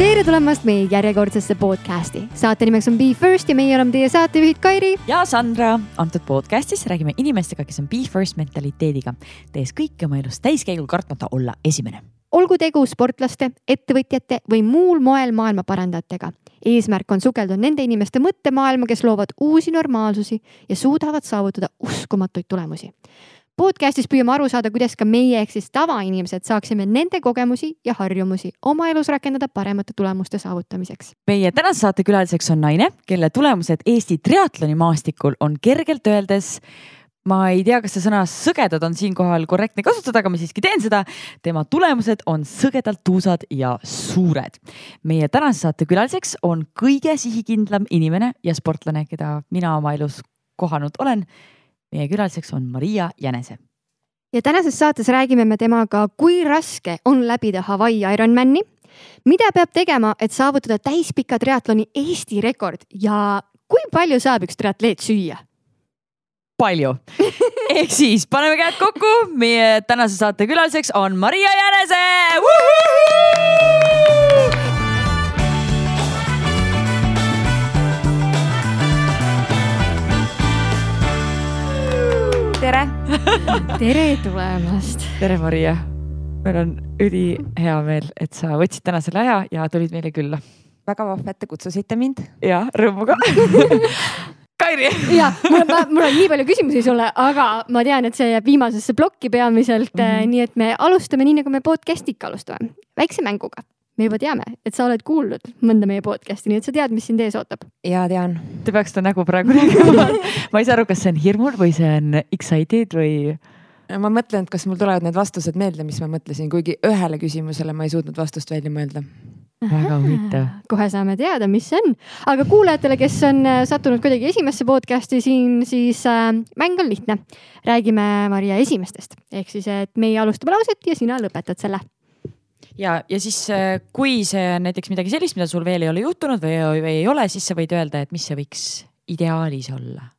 tere tulemast meie järjekordsesse podcasti. saate nimeks on Be First ja meie oleme teie saatejuhid Kairi. ja Sandra. antud podcastis räägime inimestega, kes on Be First mentaliteediga, tehes kõike oma elus täiskäigul kartmata olla esimene. olgu tegu sportlaste, ettevõtjate või muul moel maailma parandajatega. eesmärk on sukelduda nende inimeste mõttemaailma, kes loovad uusi normaalsusi ja suudavad saavutada uskumatuid tulemusi podcastis püüame aru saada, kuidas ka meie ehk siis tavainimesed saaksime nende kogemusi ja harjumusi oma elus rakendada paremate tulemuste saavutamiseks. meie tänase saate külaliseks on naine, kelle tulemused Eesti triatloni maastikul on kergelt öeldes ma ei tea, kas see sõna sõgedad on siinkohal korrektne kasutada, aga ma siiski teen seda. tema tulemused on sõgedalt tuusad ja suured. meie tänase saate külaliseks on kõige sihikindlam inimene ja sportlane, keda mina oma elus kohanud olen meie külaliseks on Maria Jänese. ja tänases saates räägime me temaga, kui raske on läbida Hawaii Ironmani, mida peab tegema, et saavutada täispika triatloni Eesti rekord ja kui palju saab üks triatleet süüa? palju ehk siis paneme käed kokku, meie tänase saate külaliseks on Maria Jänese. Tere tere tulemast. tere, Maria. meil on ülihea meel, et sa võtsid täna selle aja ja tulid meile külla. väga vahva, et te kutsusite mind. ja rõõmuga Kairi. ja mul on, mul on nii palju küsimusi sulle, aga ma tean, et see jääb viimasesse plokki peamiselt mm, -hmm. nii et me alustame nii, nagu me podcast'i ikka alustame, väikse mänguga me juba teame, et sa oled kuulnud mõnda meie podcast'i, nii et sa tead, mis sind ees ootab. ja tean. Te peaks seda nägu praegu nägema ma ei saa aru, kas see on hirmul või see on excited või? ma mõtlen, et kas mul tulevad need vastused meelde, mis ma mõtlesin, kuigi ühele küsimusele ma ei suutnud vastust välja mõelda. väga huvitav. kohe saame teada, mis see on, aga kuulajatele, kes on äh, sattunud kuidagi esimesse podcast'i siin, siis äh, mäng on lihtne. räägime Maria esimestest ehk siis, et meie alustame lauset ja sina lõpetad selle ja, ja siis, äh, kui see on näiteks midagi sellist, mida sul veel ei ole juhtunud või, või ei ole, siis sa võid öelda, et mis see võiks ideaalis olla.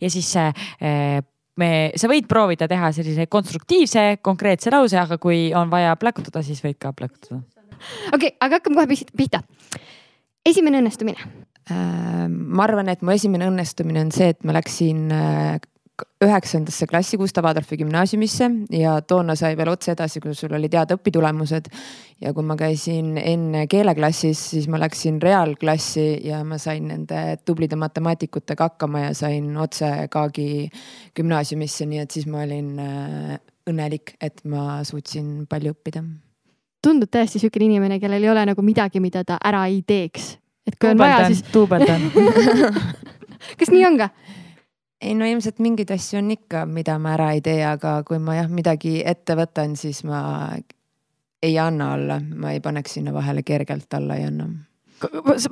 ja siis äh, me, sa võid proovida teha sellise konstruktiivse, konkreetse lause, aga kui on vaja pläkutada, siis võid ka pläkutada. okei okay,, aga hakkame kohe pihta. esimene õnnestumine äh,. ma arvan, et mu esimene õnnestumine on see, et ma läksin äh, üheksandasse klassi Gustav Adolfi gümnaasiumisse ja toona sai veel otse edasi, kui sul olid head õpitulemused. ja kui ma käisin enne keeleklassis, siis ma läksin reaalklassi ja ma sain nende tublide matemaatikutega hakkama ja sain otse Kaagi gümnaasiumisse, nii et siis ma olin äh, õnnelik, et ma suutsin palju õppida. tundub täiesti siukene inimene, kellel ei ole nagu midagi, mida ta ära ei teeks. et kui on vaja, siis. duubeldan kas nii on ka? Ei no ilmselt mingeid asju on ikka, mida ma ära ei tee, aga kui ma jah midagi ette võtan, siis ma ei anna alla, ma ei paneks sinna vahele kergelt alla ei anna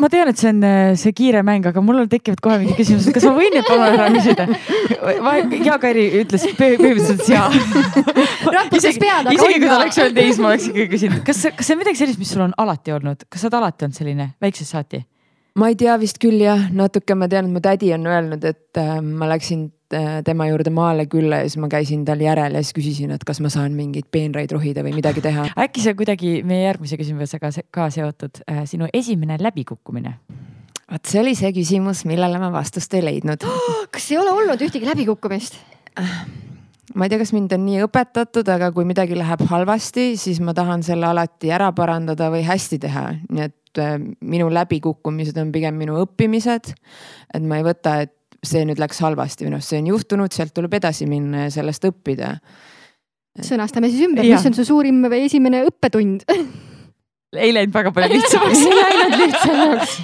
ma tean, et see on see kiire mäng, aga mul tekivad kohe mingid küsimused, kas ma võin need palun ära küsida? Jaak Airi ütles põhimõtteliselt jaa. aga isegi kui ta oleks öelnud ei, siis ma oleks ikkagi küsinud, kas, kas see on midagi sellist, mis sul on alati olnud, kas sa oled alati olnud selline väiksest saati? Ma ei tea vist küll jah, natuke ma tean, et mu tädi on öelnud, et äh, ma läksin äh, tema juurde maale külla ja siis ma käisin tal järel ja siis küsisin, et kas ma saan mingeid peenraid rohida või midagi teha. äkki see kuidagi meie järgmise küsimusega ka seotud, äh, sinu esimene läbikukkumine? vot see oli see küsimus, millele ma vastust ei leidnud kas ei ole olnud ühtegi läbikukkumist? Ma ei tea, kas mind on nii õpetatud, aga kui midagi läheb halvasti, siis ma tahan selle alati ära parandada või hästi teha, nii et Äh, minu läbikukkumised on pigem minu õppimised. et ma ei võta, et see nüüd läks halvasti, minu arust see on juhtunud, sealt tuleb edasi minna ja sellest õppida. sõnastame siis ümber, mis on su suurim või esimene õppetund ei läinud väga palju lihtsamaks ei läinud lihtsamaks.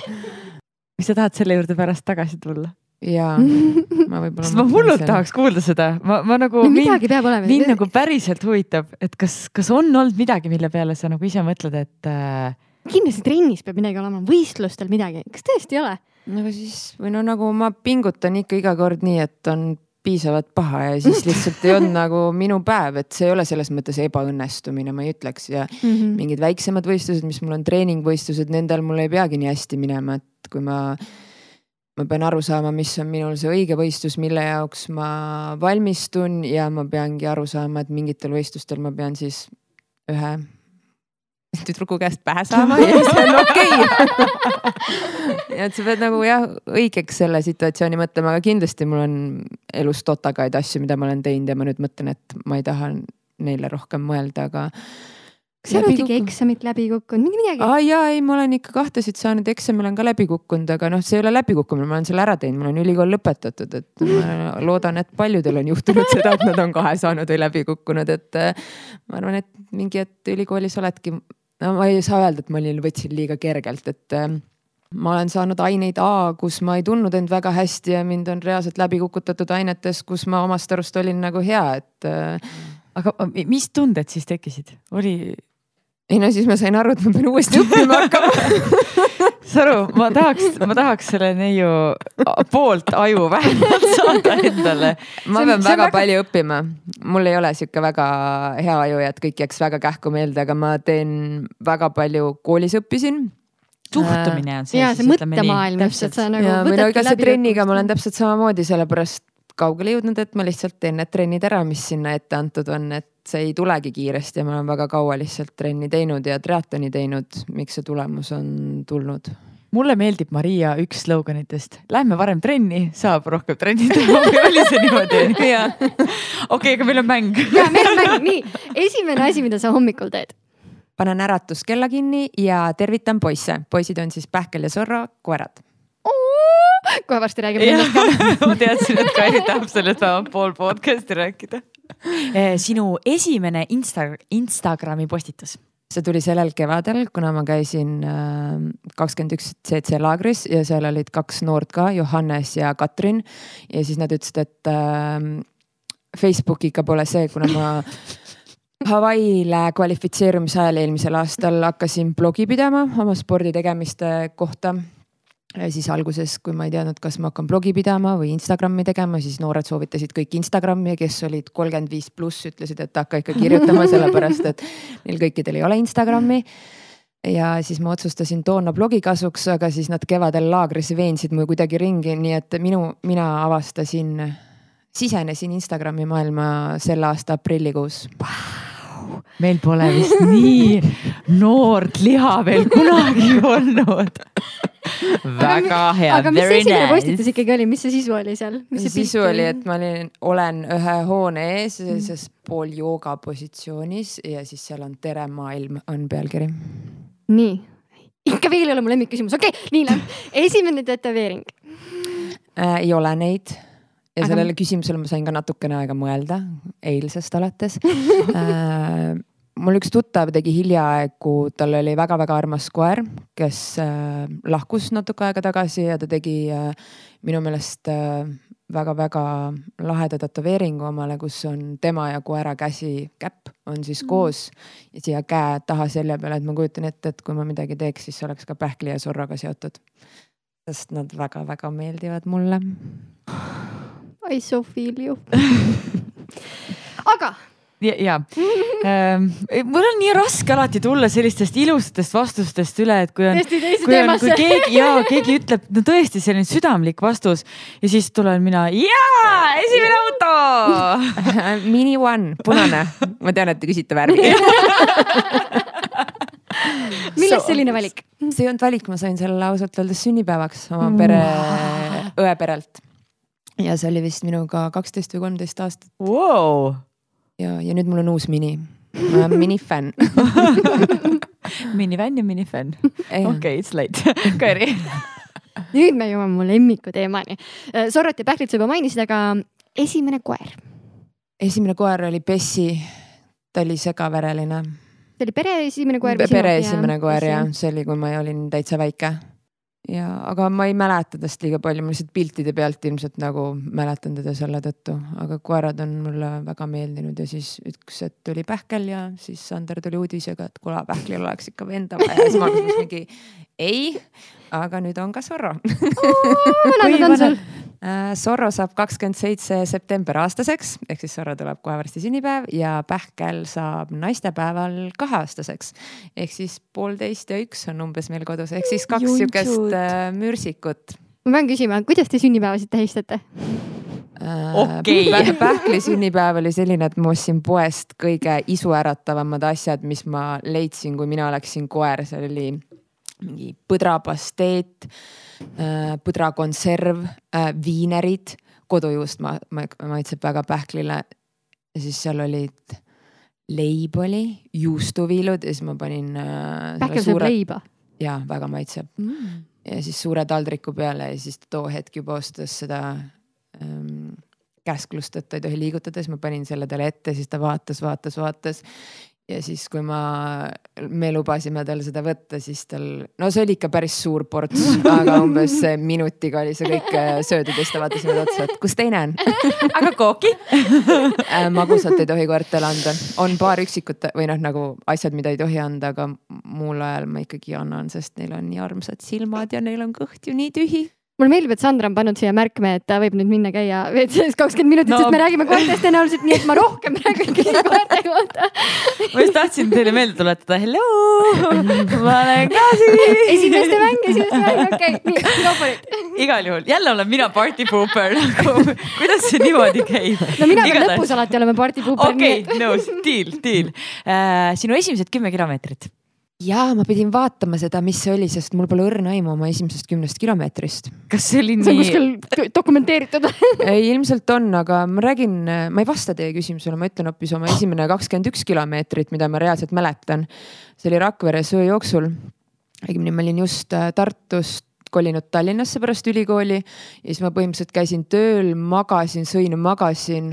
kas sa tahad selle juurde pärast tagasi tulla? Jaa, ma võib-olla. sest ma hullult tahaks kuulda seda, ma, ma nagu no,. midagi peab olema. mind nagu päriselt huvitab, et kas, kas on olnud midagi, mille peale sa nagu ise mõtled, et äh, kindlasti trennis peab midagi olema, võistlustel midagi, kas tõesti ei ole? no aga siis või no nagu ma pingutan ikka iga kord nii, et on piisavalt paha ja siis lihtsalt ei olnud nagu minu päev, et see ei ole selles mõttes ebaõnnestumine, ma ei ütleks ja mm -hmm. mingid väiksemad võistlused, mis mul on treeningvõistlused, nendel mul ei peagi nii hästi minema, et kui ma ma pean aru saama, mis on minul see õige võistlus, mille jaoks ma valmistun ja ma peangi aru saama, et mingitel võistlustel ma pean siis ühe tüdruku käest pähe saama ja see on okei okay. et sa pead nagu jah, õigeks selle situatsiooni mõtlema, aga kindlasti mul on elus totakaid asju, mida ma olen teinud ja ma nüüd mõtlen, et ma ei taha neile rohkem mõelda, aga kas sa oled ühtegi eksamit läbi kukkunud, mingi midagi? aa jaa, ei, ma olen ikka kahtesid saanud, eksami olen ka läbi kukkunud, aga noh, see ei ole läbikukkumine, ma olen selle ära teinud, mul on ülikool lõpetatud, et ma loodan, et paljudel on juhtunud seda, et nad on kahe saanud või läbi kukkunud, et äh, ma arvan, et mingi hetk ülikoolis oledki, no ma ei saa öelda, et ma olin, võtsin liiga kergelt, et äh, ma olen saanud aineid A, kus ma ei tundnud end väga hästi ja mind on reaalselt läbi kukutatud ainetes, kus ma omast arust olin nagu hea, et. Äh, aga mis tunded siis tekkisid, oli ei no siis ma sain aru, et ma pean uuesti õppima hakkama Saru, ma tahaks, ma tahaks selle neiu poolt aju vähemalt saada endale. ma pean väga, väga palju õppima, mul ei ole sihuke väga hea aju ja et kõik jääks väga kähku meelde, aga ma teen väga palju, koolis õppisin suhtumine on see. ja see mõttemaailm et sa nagu. ja, või no ega see trenniga ma olen täpselt samamoodi, sellepärast kaugele jõudnud, et ma lihtsalt teen need trennid ära, mis sinna ette antud on, et see ei tulegi kiiresti ja ma olen väga kaua lihtsalt trenni teinud ja triatloni teinud, miks see tulemus on tulnud? Mulle meeldib Maria üks sloganitest, lähme varem trenni, saab rohkem trenni teha. Või oli see niimoodi? okei, aga meil on mäng. ja meil on mäng, nii. Esimene asi, mida sa hommikul teed? panen äratuskella kinni ja tervitan poisse, poisid on siis Pähkel ja Zorro, koerad kohe varsti räägime nendest ka ma teadsin, et Kairi tahab sellest vähemalt pool podcast'i rääkida Eh, sinu esimene Insta, Instagrami postitus? see tuli sellel kevadel, kuna ma käisin äh, kakskümmend üks CC laagris ja seal olid kaks noort ka, Johannes ja Katrin. ja siis nad ütlesid, et äh, Facebook ikka pole see, kuna ma Hawaii'le kvalifitseerumise ajal eelmisel aastal hakkasin blogi pidama oma sporditegemiste kohta siis alguses, kui ma ei teadnud, kas ma hakkan blogi pidama või Instagrami tegema, siis noored soovitasid kõik Instagrami ja kes olid kolmkümmend viis pluss, ütlesid, et hakka ikka kirjutama, sellepärast et neil kõikidel ei ole Instagrami. ja siis ma otsustasin toona blogi kasuks, aga siis nad kevadel laagris veensid mu kuidagi ringi, nii et minu, mina avastasin, sisenesin Instagrami maailma selle aasta aprillikuus. Meil pole vist nii noort liha veel kunagi olnud väga hea. aga mis see esimene nice. postitus ikkagi oli, mis see sisu oli seal? sisu oli, et ma olin, olen ühe hoone ees mm., sellises pool jooga positsioonis ja siis seal on Tere maailm on pealkiri. nii, ikka veel ei ole mu lemmikküsimus, okei okay,, nii läheb. esimene tätoveering äh,. ei ole neid ja Aga... sellele küsimusele ma sain ka natukene aega mõelda, eilsest alates äh, mul üks tuttav tegi hiljaaegu, tal oli väga-väga armas koer, kes äh, lahkus natuke aega tagasi ja ta tegi äh, minu meelest väga-väga laheda tätoveeringu omale, kus on tema ja koera käsi, käpp on siis mm. koos ja siia käe taha selja peale, et ma kujutan ette, et kui ma midagi teeks, siis see oleks ka pähkli ja sorraga seotud. sest nad väga-väga meeldivad mulle I so feel you aga ja, ja. Ähm, mul on nii raske alati tulla sellistest ilusatest vastustest üle, et kui on, kui on, kui keegi ja keegi ütleb, no tõesti selline südamlik vastus ja siis tulen mina, jaa, esimene auto Mini One, punane. ma tean, et te küsite värvi millest selline valik? see ei olnud valik, ma sain selle ausalt öeldes sünnipäevaks oma pere wow., õe perelt ja see oli vist minuga kaksteist või kolmteist aastat wow.. Ja, ja nüüd mul on uus mini. ma olen minifänn minifänn ja minifänn. okei okay,, it's late Kairi nüüd me jõuame mu lemmiku teemani. Äh, Sorrot ja Pähklit sa juba mainisid, aga esimene koer? esimene koer oli Bessi. ta oli segavereline. see oli pere esimene koer? pere esimene koer jah, see oli, kui ma olin täitsa väike ja, aga ma ei mäleta tast liiga palju, ma lihtsalt piltide pealt ilmselt nagu mäletan teda selle tõttu, aga koerad on mulle väga meeldinud ja siis üks hetk tuli Pähkel ja siis Sander tuli uudisega, et kuule Pähklil oleks ikka venda vaja. Ja siis ma hakkasin mingi ei, aga nüüd on ka Zorro. vana ta on sul? Äh, Zorro saab kakskümmend seitse september aastaseks ehk siis Zorro tuleb kohe varsti sünnipäev ja Pähkel saab naistepäeval kaheaastaseks. ehk siis poolteist ja üks on umbes meil kodus, ehk siis kaks sihukest äh, mürsikut. ma pean küsima, kuidas te sünnipäevasid tähistate? Okei. Pä- Pähkli sünnipäev oli selline, et ma ostsin poest kõige isuäratavamad asjad, mis ma leidsin, kui mina oleksin koer, seal oli mingi põdrapasteet, põdrakonserv, viinerid, kodujuust ma, ma, maitseb väga pähklile. ja siis seal olid, leib oli, juustuviilud ja siis ma panin äh, pähkel sööb suure, leiba ja väga maitseb mm.. ja siis suure taldriku peale ja siis too hetk juba ostes seda ähm, käsklust, et ta ei tohi liigutada, siis ma panin selle talle ette, siis ta vaatas, vaatas, vaatas. ja siis, kui ma, me lubasime tal seda võtta, siis tal, no see oli ikka päris suur ports, aga umbes minutiga oli see kõik äh, söödud ja siis ta vaatas mulle otsa, et kus teine on aga kooki? Äh, magusat ei tohi koertele anda, on paar üksikut või noh, nagu asjad, mida ei tohi anda, aga muul ajal ma ikkagi annan, sest neil on nii armsad silmad ja neil on kõht ju nii tühi. Mulle meeldib, et Sandra on pannud siia märkme, et ta võib nüüd minna käia WC-s kakskümmend minutit No. sest me räägime koertest tõenäoliselt nii, et ma rohkem praegu ei küsi koerte kohta. ma just tahtsin teile meelde tuletada, hello, ma olen ka siin. esimeste mäng, esimeste mäng, okei okay., nii, go for it. igal juhul, jälle olen mina party pooper nagu, kuidas see niimoodi käib? no mina pean lõpus alati olema party pooper okei, nõus, deal, deal. sinu esimesed kümme kilomeetrit. Ja ma pidin vaatama seda, mis see oli, sest mul pole õrna aimu oma esimesest kümnest kilomeetrist. kas see oli see on nii? kuskil dokumenteeritud. ei, ilmselt on, aga ma räägin, ma ei vasta teie küsimusele, ma ütlen hoopis oma esimene kakskümmend üks kilomeetrit, mida ma reaalselt mäletan. see oli Rakvere sööjooksul. õigemini ma olin just äh, Tartust kolinud Tallinnasse pärast ülikooli ja siis ma põhimõtteliselt käisin tööl, magasin, sõin, magasin,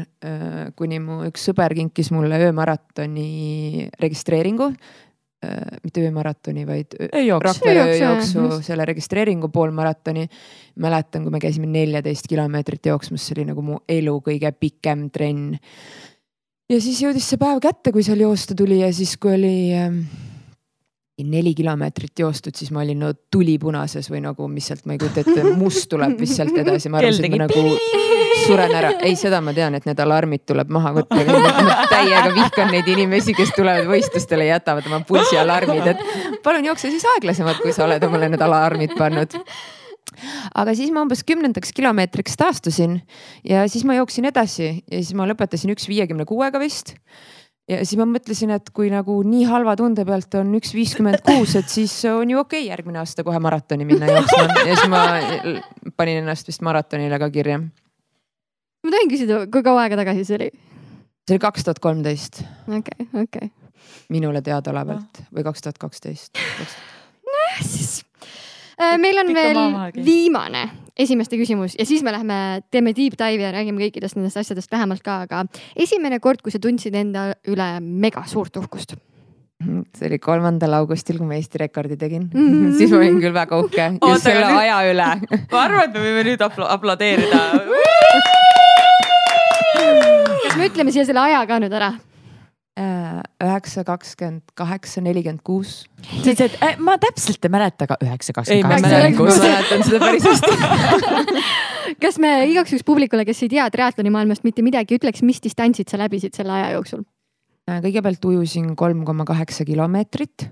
kuni mu üks sõber kinkis mulle öömaratoni registreeringu. Mitte öömaratoni, vaid. Rakvere Ööjooksu, selle registreeringu poolmaratoni. mäletan, kui me käisime neljateist kilomeetrit jooksmas, see oli nagu mu elu kõige pikem trenn. ja siis jõudis see päev kätte, kui seal joosta tuli ja siis, kui oli ähm, neli kilomeetrit joostud, siis ma olin no tulipunases või nagu, mis sealt, ma ei kujuta ette, must tuleb vist sealt edasi, ma arvasin, et ma nagu suren ära. ei, seda ma tean, et need alarmid tuleb maha võtta. täiega vihkan neid inimesi, kes tulevad võistlustele ja jätavad oma pulsialarmid, et palun jookse siis aeglasemalt, kui sa oled omale need alarmid pannud aga siis ma umbes kümnendaks kilomeetriks taastusin ja siis ma jooksin edasi ja siis ma lõpetasin üks viiekümne kuuega vist. Ja siis ma mõtlesin, et kui nagu nii halva tunde pealt on üks viiskümmend kuus, et siis on ju okei okay, järgmine aasta kohe maratoni minna jooksma ja siis ma panin ennast vist maratonile ka kirja. ma tohin küsida, kui kaua aega tagasi see oli? see oli kaks tuhat kolmteist okei, okei. minule teadaolevalt või kaks tuhat kaksteist. siis äh, meil on veel viimane esimeste küsimus ja siis me läheme, teeme deep dive'i ja räägime kõikidest nendest asjadest lähemalt ka, aga esimene kord, kui sa tundsid enda üle mega suurt uhkust. see oli kolmandal augustil, kui ma Eesti rekordi tegin mm. Mhm. -hmm. siis ma olin küll väga uhke Oota, just selle nüüd- aja üle ma arvan, et me võime nüüd aplo- aplodeerida. kas me ütleme siia selle aja ka nüüd ära? Äh, üheksa, kakskümmend kaheksa, nelikümmend kuus. sa ütlesid, et äh, ma täpselt ei mäleta, aga üheksa, kakskümmend kaheksa. ma mäletan seda päris hästi. kas me igaks juhuks publikule, kes ei tea triatloni maailmast mitte midagi, ütleks, mis distantsid sa läbisid selle aja jooksul? Äh, kõigepealt ujusin kolm koma kaheksa kilomeetrit,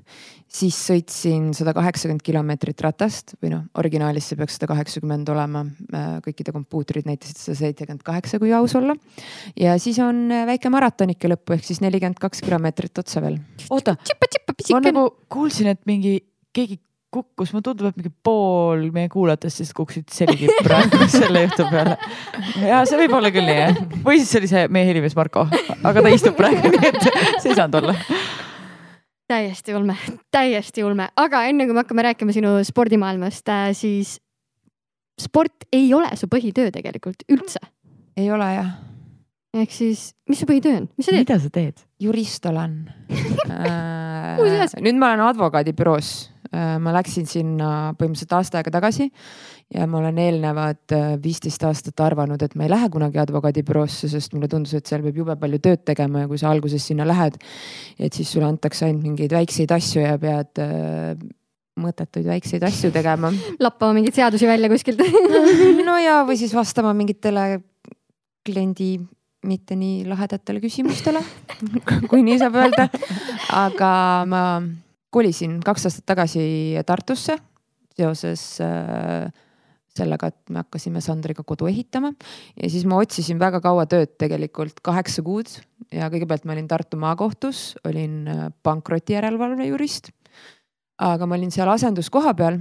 siis sõitsin sada kaheksakümmend kilomeetrit ratast või noh, originaalis see peaks sada kaheksakümmend olema. kõikide kompuutrid näitasid sada seitsekümmend kaheksa, kui aus olla. ja siis on äh, väike maratonike lõppu ehk siis nelikümmend kaks kilomeetrit otsa veel. oota, ma pisikene. nagu kuulsin, et mingi keegi kukkus, mulle tundub, et mingi pool meie kuulajatest siis kukkusid selgi praegu selle jutu peale. ja see võib olla küll nii jah, või siis see oli see meie helimees Marko, aga ta istub praegu, nii et see ei saanud olla. täiesti ulme, täiesti ulme, aga enne kui me hakkame rääkima sinu spordimaailmast, siis sport ei ole su põhitöö tegelikult üldse. ei ole jah, ehk siis, mis su põhitöö on, mis sa teed? mida sa teed? jurist olen Muuseas. nüüd ma olen advokaadibüroos, ma läksin sinna põhimõtteliselt aasta aega tagasi ja ma olen eelnevad äh, viisteist aastat arvanud, et ma ei lähe kunagi advokaadibüroosse, sest mulle tundus, et seal peab jube palju tööd tegema ja kui sa alguses sinna lähed, et siis sulle antakse ainult mingeid väikseid asju ja pead äh, mõttetuid väikseid asju tegema. lappama mingeid seadusi välja kuskilt. no ja, või siis vastama mingitele kliendi mitte nii lahedatele küsimustele, kui nii saab öelda. aga ma kolisin kaks aastat tagasi Tartusse seoses äh, sellega, et me hakkasime Sandriga kodu ehitama. Ja siis ma otsisin väga kaua tööd tegelikult, kaheksa kuud. Ja kõigepealt ma olin Tartu maakohtus, olin äh, pankrotijärelevalve jurist. aga ma olin seal asenduskoha peal.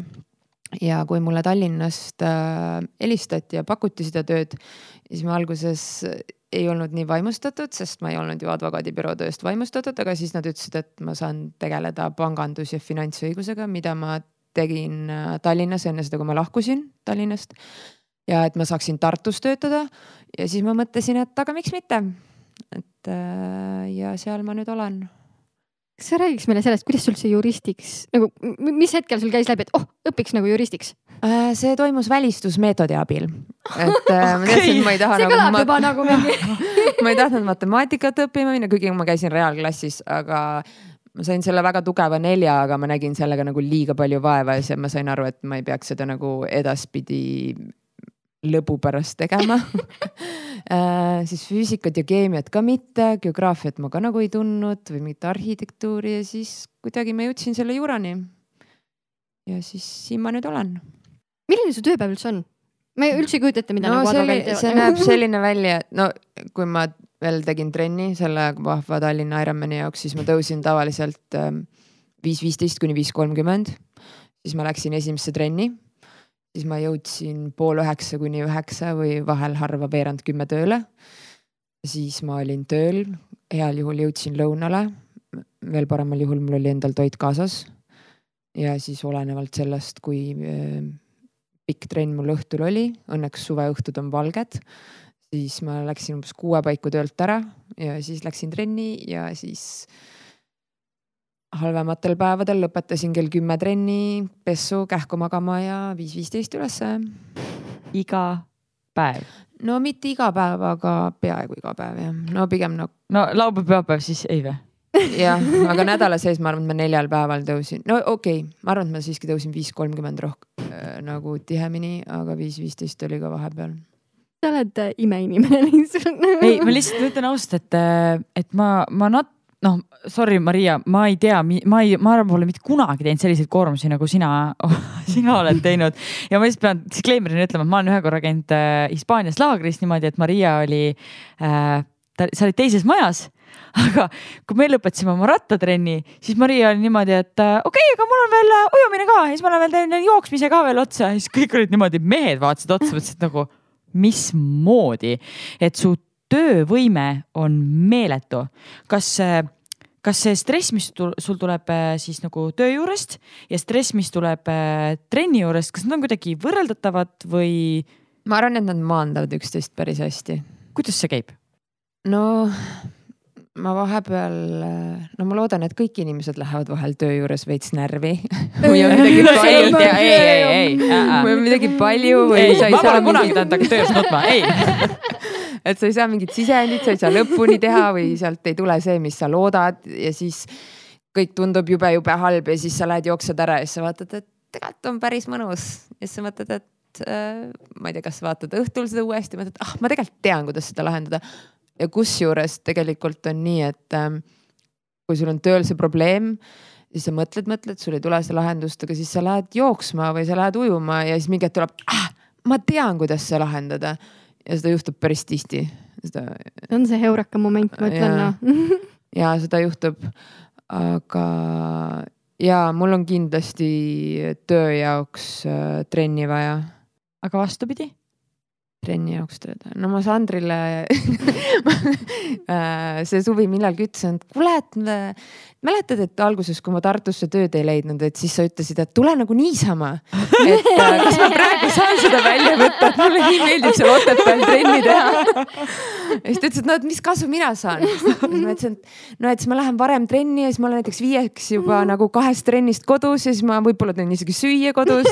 Ja kui mulle Tallinnast äh, helistati ja pakuti seda tööd, siis ma alguses ei olnud nii vaimustatud, sest ma ei olnud ju advokaadibüroo tööst vaimustatud, aga siis nad ütlesid, et ma saan tegeleda pangandus- ja finantsõigusega, mida ma tegin äh, Tallinnas enne seda, kui ma lahkusin Tallinnast. ja et ma saaksin Tartus töötada ja siis ma mõtlesin, et aga miks mitte. et äh, ja seal ma nüüd olen kas sa räägiks meile sellest, kuidas sul see juristiks nagu, mis hetkel sul käis läbi, et oh, õpiks nagu juristiks? Äh, see toimus välistusmeetodi abil, et äh, ma teadsin, et ma ei taha see nagu. kõlab juba nagu mingi ma ei tahtnud matemaatikat õppima minna, kuigi ma käisin reaalklassis, aga ma sain selle väga tugeva nelja, aga ma nägin sellega nagu liiga palju vaeva ja siis ma sain aru, et ma ei peaks seda nagu edaspidi lõbu pärast tegema äh, siis füüsikat ja keemiat ka mitte, geograafiat ma ka nagu ei tundnud või mingit arhitektuuri ja siis kuidagi ma jõudsin selle juurani. ja siis siin ma nüüd olen. milline su tööpäev üldse on? ma ei üldse ei kujuta ette, mida no nagu advokaadid teevad. see näeb selline välja, no kui ma veel tegin trenni selle vahva Tallinna Ironmani jaoks, siis ma tõusin tavaliselt ähm, viis viisteist kuni viis kolmkümmend. siis ma läksin esimesse trenni siis ma jõudsin pool üheksa kuni üheksa või vahel harva veerand kümme tööle. siis ma olin tööl, heal juhul jõudsin lõunale. veel paremal juhul mul oli endal toit kaasas. ja siis olenevalt sellest, kui äh, pikk trenn mul õhtul oli, õnneks suveõhtud on valged, siis ma läksin umbes kuue paiku töölt ära ja siis läksin trenni ja siis halvematel päevadel lõpetasin kell kümme trenni, pessu, kähku magama ja viis viisteist ülesse. iga päev? no mitte iga päev, aga peaaegu iga päev jah, no pigem no. no laupäev, pühapäev siis ei või? jah, aga nädala sees ma arvan, et ma neljal päeval tõusin, no okei okay,, ma arvan, et ma siiski tõusin viis kolmkümmend rohkem äh, nagu tihemini, aga viis viisteist oli ka vahepeal sa oled äh, imeinimene lihtsalt. ei, ma lihtsalt ütlen ausalt, et, äh, et ma, ma nat-, noh, sorry, Maria, ma ei tea, ma ei, ma arvan, pole mitte kunagi teinud selliseid koormusi, nagu sina sina oled teinud. ja ma lihtsalt pean disclaimer'ina ütlema, et ma olen ühe korra käinud äh, Hispaanias laagris niimoodi, et Maria oli äh,, ta, sa olid teises majas aga kui me lõpetasime oma rattatrenni, siis Maria oli niimoodi, et äh, okei okay,, aga mul on veel äh, ujumine ka ja siis ma lähen veel teen jooksmise ka veel otsa ja siis kõik olid niimoodi, mehed vaatasid otsa, mõtlesid nagu mismoodi, et su töövõime on meeletu. kas, kas see stress, mis sul tuleb äh, siis nagu töö juurest ja stress, mis tuleb äh, trenni juurest, kas nad on kuidagi võrreldatavad või? ma arvan, et nad maandavad üksteist päris hästi. kuidas see käib? no ma vahepeal, no ma loodan, et kõik inimesed lähevad vahel töö juures veits närvi või on midagi palju. ei, ei, ei, ei. või on midagi palju või ma pole kunagi tahtnud hakata töös nutma, ei. et sa ei saa mingit sisendit, sa ei saa lõpuni teha või sealt ei tule see, mis sa loodad ja siis kõik tundub jube-jube halb ja siis sa lähed jooksed ära ja siis sa vaatad, et tegelikult on päris mõnus ja siis sa mõtled, et äh, ma ei tea, kas vaatad õhtul seda uuesti, mõtled, ah, ma tegelikult tean, kuidas seda lahendada ja kusjuures tegelikult on nii, et ähm, kui sul on tööl see probleem, siis sa mõtled, mõtled, sul ei tule seda lahendust, aga siis sa lähed jooksma või sa lähed ujuma ja siis mingi hetk tuleb ah,, ma tean, kuidas see lahendada. Ja seda juhtub päris tihti. seda. on see heureka moment, ma ütlen noh. ja seda juhtub, aga ja mul on kindlasti töö jaoks äh, trenni vaja. aga vastupidi trenni jaoks tööd. no ma Sandrile äh, see suvi millalgi ütlesin, et kuule, et mäletad, et alguses, kui ma Tartusse tööd ei leidnud, et siis sa ütlesid, et tule nagu niisama. et äh, kas ma praegu saan seda välja võtta, et mulle nii meeldib seal Otepääl trenni teha. ja siis ta ütles, et no, et mis kasu mina saan. ma ütlesin, et no, et siis ma lähen varem trenni ja siis ma olen näiteks viieks juba nagu kahest trennist kodus ja siis ma võib-olla teen isegi süüa kodus.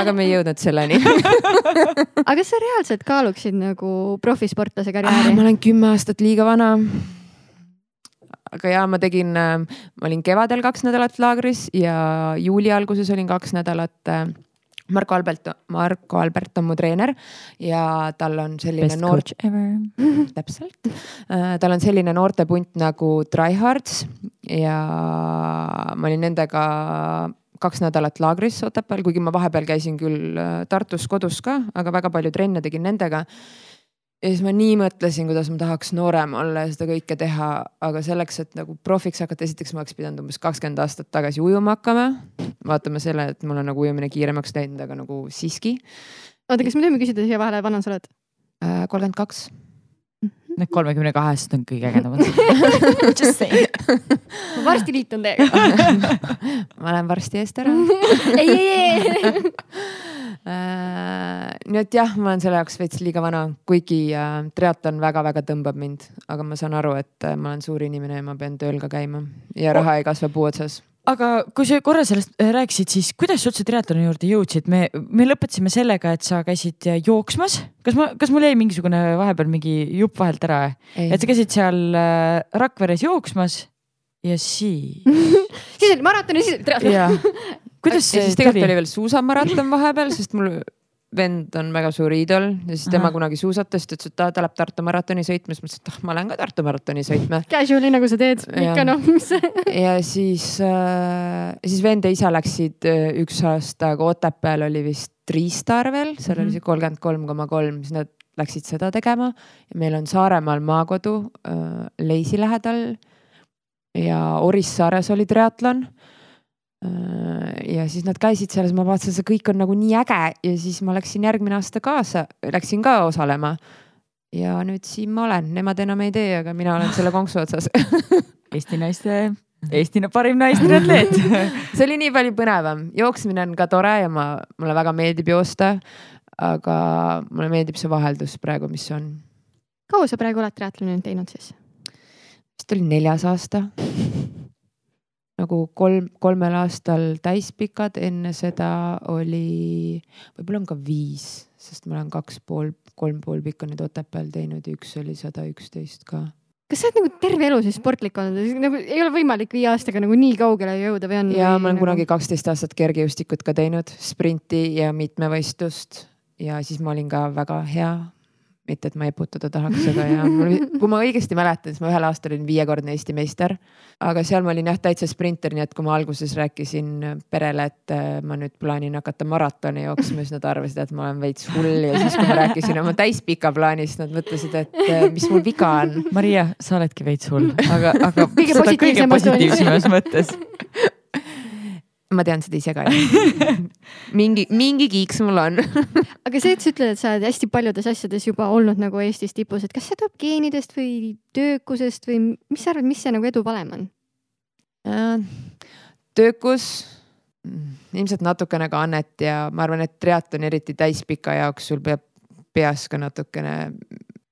aga me ei jõudnud selleni aga kas sa reaalselt kaaluksid nagu profisportlase karjääri ah,? ma olen kümme aastat liiga vana aga ja ma tegin, ma olin kevadel kaks nädalat laagris ja juuli alguses olin kaks nädalat. Marko Albert, Marko Albert on mu treener ja tal on selline Best noor. täpselt, tal on selline noortepunt nagu Tryhards ja ma olin nendega kaks nädalat laagris Otepääl, kuigi ma vahepeal käisin küll äh, Tartus kodus ka, aga väga palju trenne tegin nendega. Ja siis ma nii mõtlesin, kuidas ma tahaks noorem olla ja seda kõike teha, aga selleks, et nagu profiks hakata, esiteks ma oleks pidanud umbes kakskümmend aastat tagasi ujuma hakkama. vaatame selle, et mul on nagu ujumine kiiremaks läinud, aga nagu siiski. oota, kas me tohime küsida siia vahele, vana sa oled? Äh, kolmkümmend kaks Need kolmekümne kahest on kõige ägedamad Just saying. ma varsti liitun teiega ma lähen varsti eest ära ei, ei, ei. Nii et jah, ma olen selle jaoks veits liiga vana, kuigi äh, triatlon väga-väga tõmbab mind, aga ma saan aru, et äh, ma olen suur inimene ja ma pean tööl ka käima ja raha ei kasva puu otsas aga kui sa korra sellest äh, rääkisid, siis kuidas sa üldse triatloni juurde jõudsid, me, me lõpetasime sellega, et sa käisid äh, jooksmas. kas ma, kas mul jäi mingisugune vahepeal mingi jupp vahelt ära? et sa käisid seal äh, Rakveres jooksmas ja siis siis oli maraton ja siis oli triatlon. kuidas see siis tegelikult oli veel suusamaraton vahepeal, sest mul vend on väga suur iidol ja siis tema Aha. kunagi suusatas, ta ütles, et ta, ta läheb Tartu maratoni sõitma, siis ma ütlesin, et ah, ma lähen ka Tartu maratoni sõitma. Casual'i nagu sa teed, ikka noh, mis ja siis äh,, siis vend ja isa läksid äh, üks aasta, aga Otepääl oli vist Triistar veel, seal mm -hmm. oli see kolmkümmend kolm koma kolm, siis nad läksid seda tegema. meil on Saaremaal maakodu äh, Leisi lähedal ja Orissaares oli triatlon ja siis nad käisid seal, siis ma vaatasin, see kõik on nagu nii äge ja siis ma läksin järgmine aasta kaasa, läksin ka osalema. ja nüüd siin ma olen, nemad enam ei tee, aga mina olen selle konksu otsas Eesti naiste, Eesti parim naistriatleet see oli nii palju põnevam, jooksmine on ka tore ja ma, mulle väga meeldib joosta. aga mulle meeldib see vaheldus praegu, mis on. kaua sa praegu oled triatloni teinud siis? vist oli neljas aasta nagu kolm, kolmel aastal täispikad, enne seda oli, võib-olla on ka viis, sest ma olen kaks pool, kolm pool pikka nüüd Otepääl teinud ja üks oli sada üksteist ka. kas sa oled nagu terve elu siis sportlik olnud, nagu ei ole võimalik viie aastaga nagu nii kaugele jõuda või on? ja ma olen nagu... kunagi kaksteist aastat kergejõustikut ka teinud, sprinti ja mitmevõistlust ja siis ma olin ka väga hea mitte, et ma eputada tahaks, aga ja mul, kui ma õigesti mäletan, siis ma ühel aastal olin viiekordne Eesti meister. aga seal ma olin jah täitsa sprinter, nii et kui ma alguses rääkisin perele, et äh, ma nüüd plaanin hakata maratoni jooksma, siis nad arvasid, et ma olen veits hull ja siis, kui ma rääkisin oma täispika plaani, siis nad mõtlesid, et äh, mis mul viga on. Maria, sa oledki veits hull, aga, aga kõige positiivsemas mõttes ma tean seda ise ka mingi, mingi kiiks mul on aga see, et sa ütled, et sa oled hästi paljudes asjades juba olnud nagu Eestis tipus, et kas see tuleb geenidest või töökusest või mis sa arvad, mis see nagu edu valem on? Äh, töökus, ilmselt natukene ka annet ja ma arvan, et triatlon eriti täispika jaoks sul peab peas ka natukene.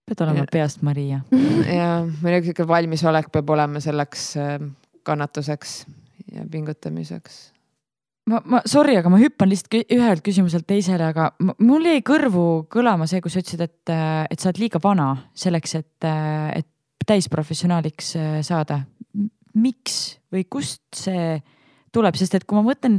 pead olema peast Maria. ja muidugi sihuke valmisolek peab olema selleks äh, kannatuseks ja pingutamiseks ma, ma sorry, aga ma hüppan lihtsalt ühelt küsimuselt teisele, aga mul jäi kõrvu kõlama see, kui sa ütlesid, et, et sa oled liiga vana selleks, et, et täisprofessionaaliks äh, saada. miks või kust see tuleb, sest et kui ma mõtlen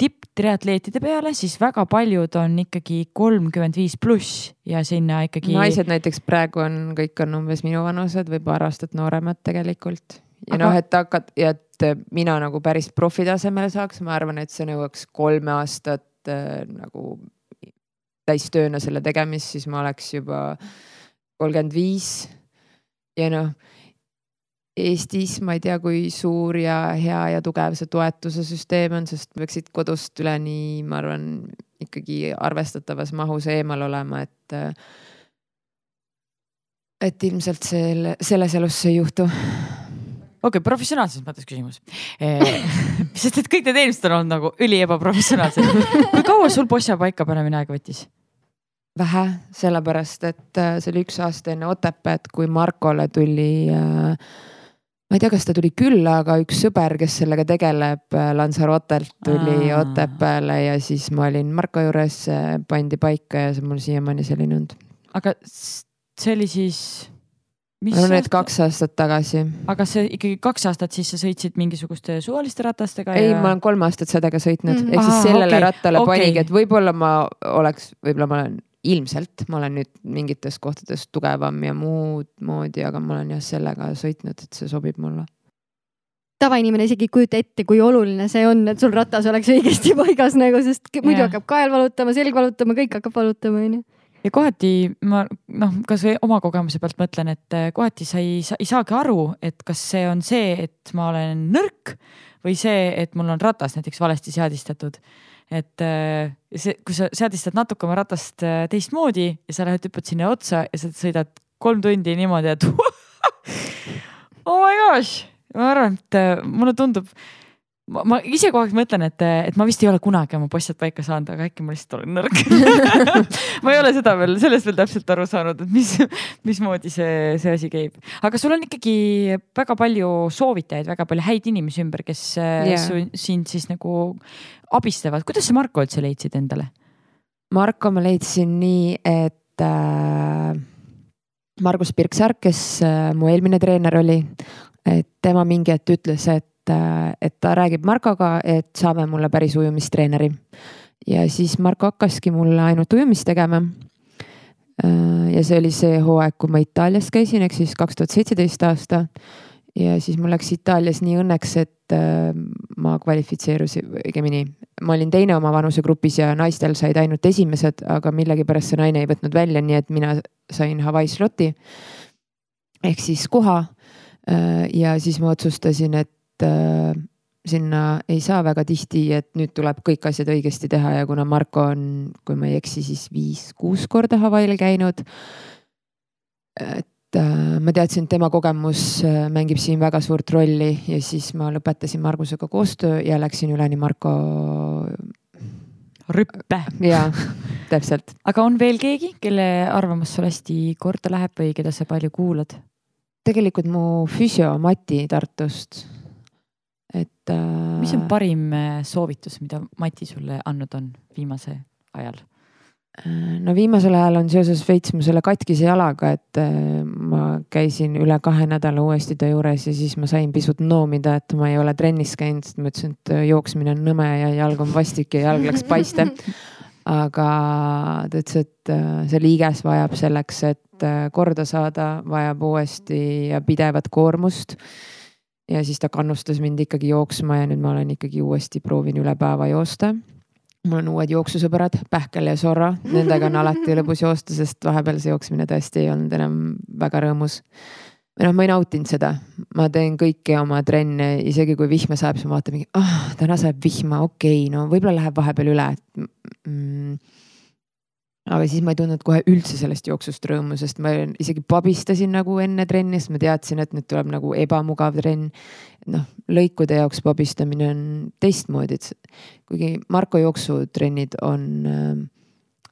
tipptriatleetide peale, siis väga paljud on ikkagi kolmkümmend viis pluss ja sinna ikkagi. naised näiteks praegu on, kõik on umbes minu vanused või paar aastat nooremad tegelikult ja aga... noh, et hakkad ja et mina nagu päris profi tasemele saaks, ma arvan, et see nõuaks kolme aastat äh, nagu täistööna selle tegemist, siis ma oleks juba kolmkümmend viis. ja noh, Eestis ma ei tea, kui suur ja hea ja tugev see toetuse süsteem on, sest peaksid kodust üleni, ma arvan, ikkagi arvestatavas mahus eemal olema, et et ilmselt selle, selles elus see ei juhtu okei okay,, professionaalses mõttes küsimus eh, sest et kõik need eelmised on olnud nagu üli ebaprofessionaalsed. kui kaua sul Bossa paika panemine aega võttis? vähe, sellepärast et äh, see oli üks aasta enne Otepääd, kui Markole tuli äh, ma ei tea, kas ta tuli külla, aga üks sõber, kes sellega tegeleb, äh, Lanzarotelt tuli. Otepääle ja siis ma olin Marko juures, pandi paika ja see on mul siiamaani selline olnud. aga see oli siis Mis no need kaks aastat tagasi. aga see ikkagi kaks aastat siis sa sõitsid mingisuguste suvaliste ratastega? ei ja..., ma olen kolm aastat sellega sõitnud mm., ehk siis sellele okay. rattale okay. panigi, et võib-olla ma oleks, võib-olla ma olen ilmselt, ma olen nüüd mingites kohtades tugevam ja muud moodi, aga ma olen jah sellega sõitnud, et see sobib mulle. tavainimene isegi ei kujuta ette, kui oluline see on, et sul ratas oleks õigesti paigas nagu, sest muidu Jah. hakkab kael valutama, selg valutama, kõik hakkab valutama, onju. Ja kohati ma noh, kasvõi oma kogemuse pealt mõtlen, et eh, kohati sa ei, sa ei saagi aru, et kas see on see, et ma olen nõrk või see, et mul on ratas näiteks valesti seadistatud. et eh, see, kui sa seadistad natuke oma ratast eh, teistmoodi ja sa lähed, hüppad sinna otsa ja sa sõidad kolm tundi niimoodi, et oh my gosh, ma arvan, et mulle tundub ma, ma ise kogu aeg mõtlen, et, et ma vist ei ole kunagi oma poistjat paika saanud, aga äkki ma lihtsalt olen nõrk ma ei ole seda veel, sellest veel täpselt aru saanud, et mis, mismoodi see, see asi käib. aga sul on ikkagi väga palju soovitajaid, väga palju häid inimesi ümber, kes yeah. Sind siis nagu abistavad. kuidas sa Marko üldse leidsid endale? Marko ma leidsin nii, et äh, Margus Pirksaar, kes äh, mu eelmine treener oli, et tema mingi hetk ütles, et, äh, et ta räägib Markoga, et saame mulle päris ujumistreeneri. ja siis Marko hakkaski mulle ainult ujumist tegema. Äh, ja see oli see hooaeg, kui ma Itaalias käisin, ehk siis kaks tuhat seitseteist aasta. ja siis mul läks Itaalias nii õnneks, et äh, ma kvalifitseerusin, õigemini ma olin teine oma vanusegrupis ja naistel said ainult esimesed, aga millegipärast see naine ei võtnud välja, nii et mina sain Hawaii sloti. ehk siis koha. ja siis ma otsustasin, et äh, sinna ei saa väga tihti, et nüüd tuleb kõik asjad õigesti teha ja kuna Marko on, kui ma ei eksi, siis viis-kuus korda Hawaii'l käinud. et äh, ma teadsin, et tema kogemus äh, mängib siin väga suurt rolli ja siis ma lõpetasin Margusega koostöö ja läksin üle nii Marko. rüppe. jaa, täpselt. aga on veel keegi, kelle arvamus sul hästi korda läheb või keda sa palju kuulad? tegelikult mu füsio Mati Tartust. Et äh.... mis on parim äh, soovitus, mida Mati sulle andnud on viimase ajal? Äh, no viimasel ajal on seoses veits mu selle katkise jalaga, et äh, ma käisin üle kahe nädala uuesti ta juures ja siis ma sain pisut noomida, et ma ei ole trennis käinud, sest ma ütlesin, et jooksmine on nõme ja jalg on vastik ja jalg läks paiste. aga ta ütles, et see liiges vajab selleks, et korda saada, vajab uuesti ja pidevat koormust. Ja siis ta kannustas mind ikkagi jooksma ja nüüd ma olen ikkagi uuesti proovin üle päeva joosta. Mul on uued jooksusõbrad, Pähkel ja Sorra, nendega on alati lõbus joosta, sest vahepeal see jooksmine tõesti ei olnud enam väga rõõmus. või noh, ma ei nautinud seda, ma teen kõiki oma trenne, isegi kui vihma sajab, siis ma vaatan mingi, ah oh, täna sajab vihma, okei okay,, no võib-olla läheb vahepeal üle, et mm, aga siis ma ei tundnud kohe üldse sellest jooksust rõõmu, sest ma isegi pabistasin nagu enne trenni, sest ma teadsin, et nüüd tuleb nagu ebamugav trenn. noh, lõikude jaoks pabistamine on teistmoodi, et kuigi Marko jooksutrennid on äh,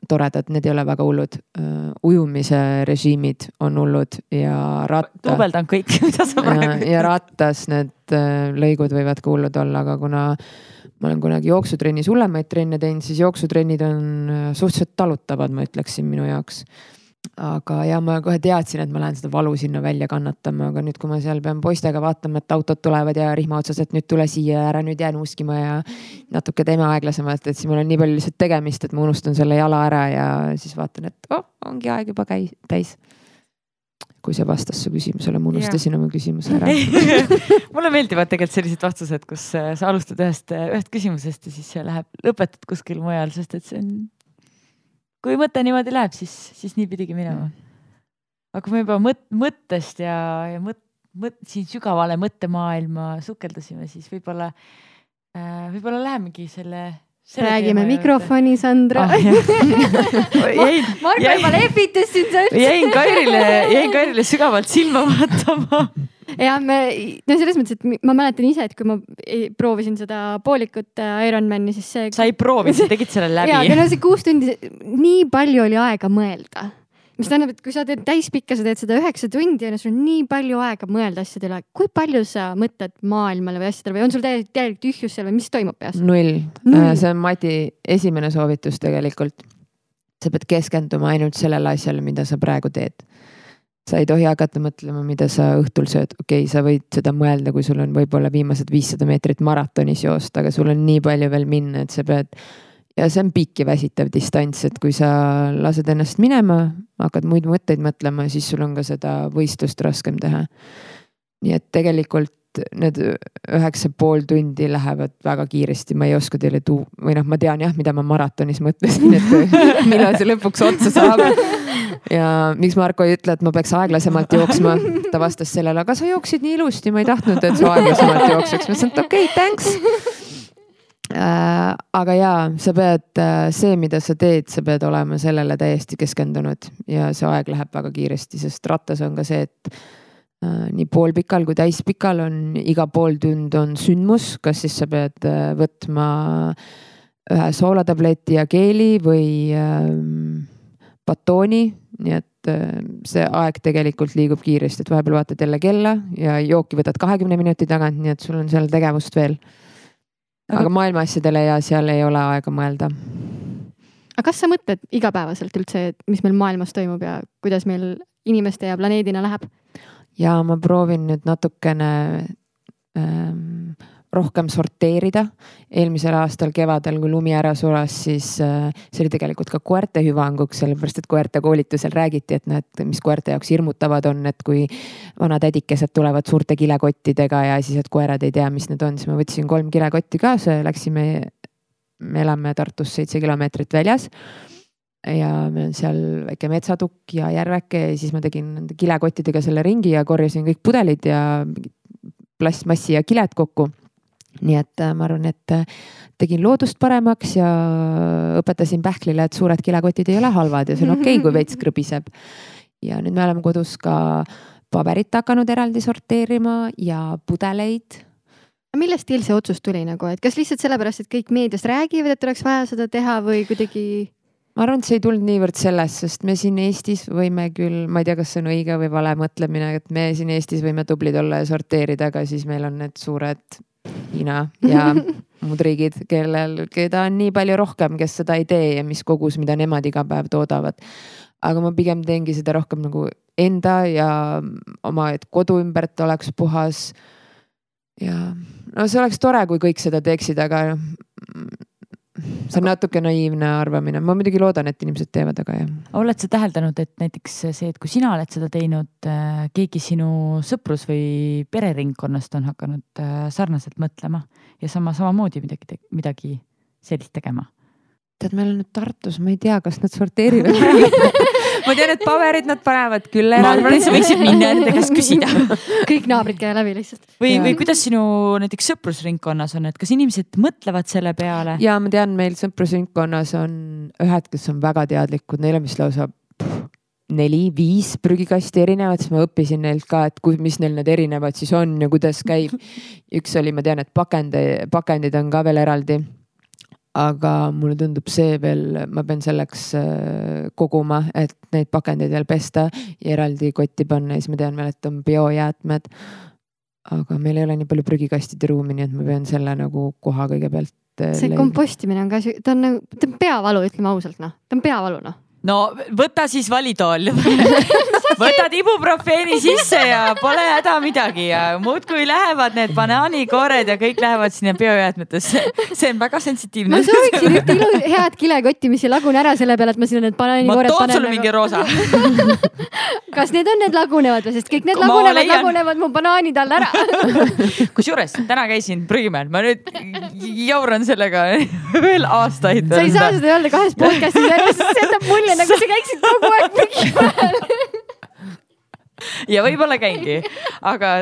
toredad, need ei ole väga hullud uh,. ujumise režiimid on hullud ja ratta. duubeldan kõik, mida sa praegu. ja rattas need uh, lõigud võivad ka hullud olla, aga kuna ma olen kunagi jooksutrennis hullemaid trenne teinud, siis jooksutrennid on äh, suhteliselt talutavad, ma ütleksin minu jaoks. aga ja ma kohe teadsin, et ma lähen seda valu sinna välja kannatama, aga nüüd, kui ma seal pean poistega vaatama, et autod tulevad ja rihma otsas, et nüüd tule siia, ära nüüd jää nuuskima ja natuke teeme aeglasemalt, et siis mul on nii palju lihtsalt tegemist, et ma unustan selle jala ära ja siis vaatan, et oh, ongi aeg juba käi-, täis kui see vastas su küsimusele, ma unustasin oma küsimuse ära mulle meeldivad tegelikult sellised vastused, kus äh, sa alustad ühest, ühest küsimusest ja siis see läheb, lõpetad kuskil mujal, sest et see on. kui mõte niimoodi läheb, siis, siis nii pidigi minema. aga kui me juba mõt-, mõttest ja, ja mõt-, mõt-, siin sügavale mõttemaailma sukeldusime, siis võib-olla äh,, võib-olla lähemegi selle räägime mikrofoni, Sandra ah,. Margo juba lehvitas sind. jäin Kairile, jäin Kairile sügavalt silma vaatama. ja me, no selles mõttes, et ma mäletan ise, et kui ma proovisin seda poolikut äh, Ironmani, siis see. sa ei proovinud, sa tegid selle läbi. ja, aga no see kuus tundi, nii palju oli aega mõelda mis tähendab, et kui sa teed täispikka, sa teed seda üheksa tundi ju, sul on nii palju aega mõelda asjadele, kui palju sa mõtled maailmale või asjadele või on sul täielik, täielik tühjus seal või mis toimub peas? null, null., see on Mati esimene soovitus tegelikult. sa pead keskenduma ainult sellele asjale, mida sa praegu teed. sa ei tohi hakata mõtlema, mida sa õhtul sööd, okei okay,, sa võid seda mõelda, kui sul on võib-olla viimased viissada meetrit maratonis joosta, aga sul on nii palju veel minna, et sa pead ja see on pikk ja väsitav distants, et kui sa lased ennast minema, hakkad muid mõtteid mõtlema, siis sul on ka seda võistlust raskem teha. nii et tegelikult need üheksa pool tundi lähevad väga kiiresti, ma ei oska teile tuu- või noh, ma tean jah, mida ma maratonis mõtlesin, et millal see lõpuks otsa saab. ja miks Marko ei ütle, et ma peaks aeglasemalt jooksma, ta vastas sellele, aga sa jooksid nii ilusti, ma ei tahtnud, et sa aeglasemalt jookseks, ma ütlesin, et okei okay,, thanks äh, aga jaa, sa pead, see, mida sa teed, sa pead olema sellele täiesti keskendunud ja see aeg läheb väga kiiresti, sest rattas on ka see, et Äh, nii poolpikal kui täispikal on iga pool tund on sündmus, kas siis sa pead äh, võtma ühe soolatableti ja keeli või ähm, batooni, nii et äh, see aeg tegelikult liigub kiiresti, et vahepeal vaatad jälle kella ja jooki võtad kahekümne minuti tagant, nii et sul on seal tegevust veel. Aga maailma asjadele ja seal ei ole aega mõelda. aga kas sa mõtled igapäevaselt üldse, et mis meil maailmas toimub ja kuidas meil inimeste ja planeedina läheb? ja ma proovin nüüd natukene ähm, rohkem sorteerida. eelmisel aastal kevadel, kui lumi ära sulas, siis äh, see oli tegelikult ka koerte hüvanguks, sellepärast et koerte koolitusel räägiti, et need, mis koerte jaoks hirmutavad on, et kui vanatädikesed tulevad suurte kilekottidega ja siis, et koerad ei tea, mis need on, siis ma võtsin kolm kilekotti kaasa ja läksime. me elame Tartust seitse kilomeetrit väljas ja meil on seal väike metsatukk ja järveke ja siis ma tegin nende kilekottidega selle ringi ja korjasin kõik pudelid ja plastmassi ja kiled kokku. Nii et äh, ma arvan, et äh, tegin loodust paremaks ja õpetasin pähklile, et suured kilekotid ei ole halvad ja see on okei okay,, kui veits krõbiseb. ja nüüd me oleme kodus ka paberit hakanud eraldi sorteerima ja pudeleid millest teil see otsus tuli nagu, et kas lihtsalt sellepärast, et kõik meedias räägivad, et oleks vaja seda teha või kuidagi? ma arvan, et see ei tulnud niivõrd sellest, sest me siin Eestis võime küll, ma ei tea, kas see on õige või vale mõtlemine, et me siin Eestis võime tublid olla ja sorteerida, aga siis meil on need suured Hiina ja muud riigid, kellel, keda on nii palju rohkem, kes seda ei tee ja mis kogus, mida nemad iga päev toodavad. aga ma pigem teengi seda rohkem nagu enda ja oma, et kodu ümbert oleks puhas. ja no see oleks tore, kui kõik seda teeksid, aga see on aga... natuke naiivne arvamine, ma muidugi loodan, et inimesed teevad, aga jah. oled sa täheldanud, et näiteks see, et kui sina oled seda teinud, äh, keegi sinu sõprus või pereringkonnast on hakanud äh, sarnaselt mõtlema ja sama, samamoodi midagi, midagi sellist tegema? tead, meil on nüüd Tartus, ma ei tea, kas nad sorteerivad ma tean, et paberid nad panevad küll eraldi. ma arvan, et sa võiksid minna nende käest küsida kõik naabrid käivad läbi lihtsalt. või, või kuidas sinu näiteks sõprusringkonnas on, et kas inimesed mõtlevad selle peale? ja ma tean, meil sõprusringkonnas on ühed, kes on väga teadlikud, neil on vist lausa neli-viis prügikasti erinevat, siis ma õppisin neilt ka, et kui, mis neil need erinevad siis on ja kuidas käib. üks oli, ma tean, et pakendi, pakendid on ka veel eraldi aga mulle tundub see veel, ma pean selleks äh, koguma, et neid pakendeid veel pesta ja eraldi kotti panna ja siis ma tean veel, et on biojäätmed. aga meil ei ole nii palju prügikastide ruumi, nii et ma pean selle nagu koha kõigepealt. Äh, see kompostimine on ka, ta on nagu, ta on peavalu, ütleme ausalt noh, ta on peavalu noh no võta siis valitool võtad ibuprofeeni sisse ja pole häda midagi ja muudkui lähevad need banaanikoored ja kõik lähevad sinna biojäätmetesse. see on väga sensitiivne. ma sooviksin ühte ilu, head kilekotti, mis ei lagune ära selle peale, et ma sinna need banaanikoored panen. ma toon sulle mingi roosa kas need on need lagunevad või, sest kõik need lagunevad, lagunevad mu banaanid all ära kusjuures täna käisin prügimäel, ma nüüd jauran sellega veel aastaid. sa ei saa seda öelda kahes podcast'is see jätab mulje nagu sa käiksid kogu aeg prügimäel ja võib-olla käingi, aga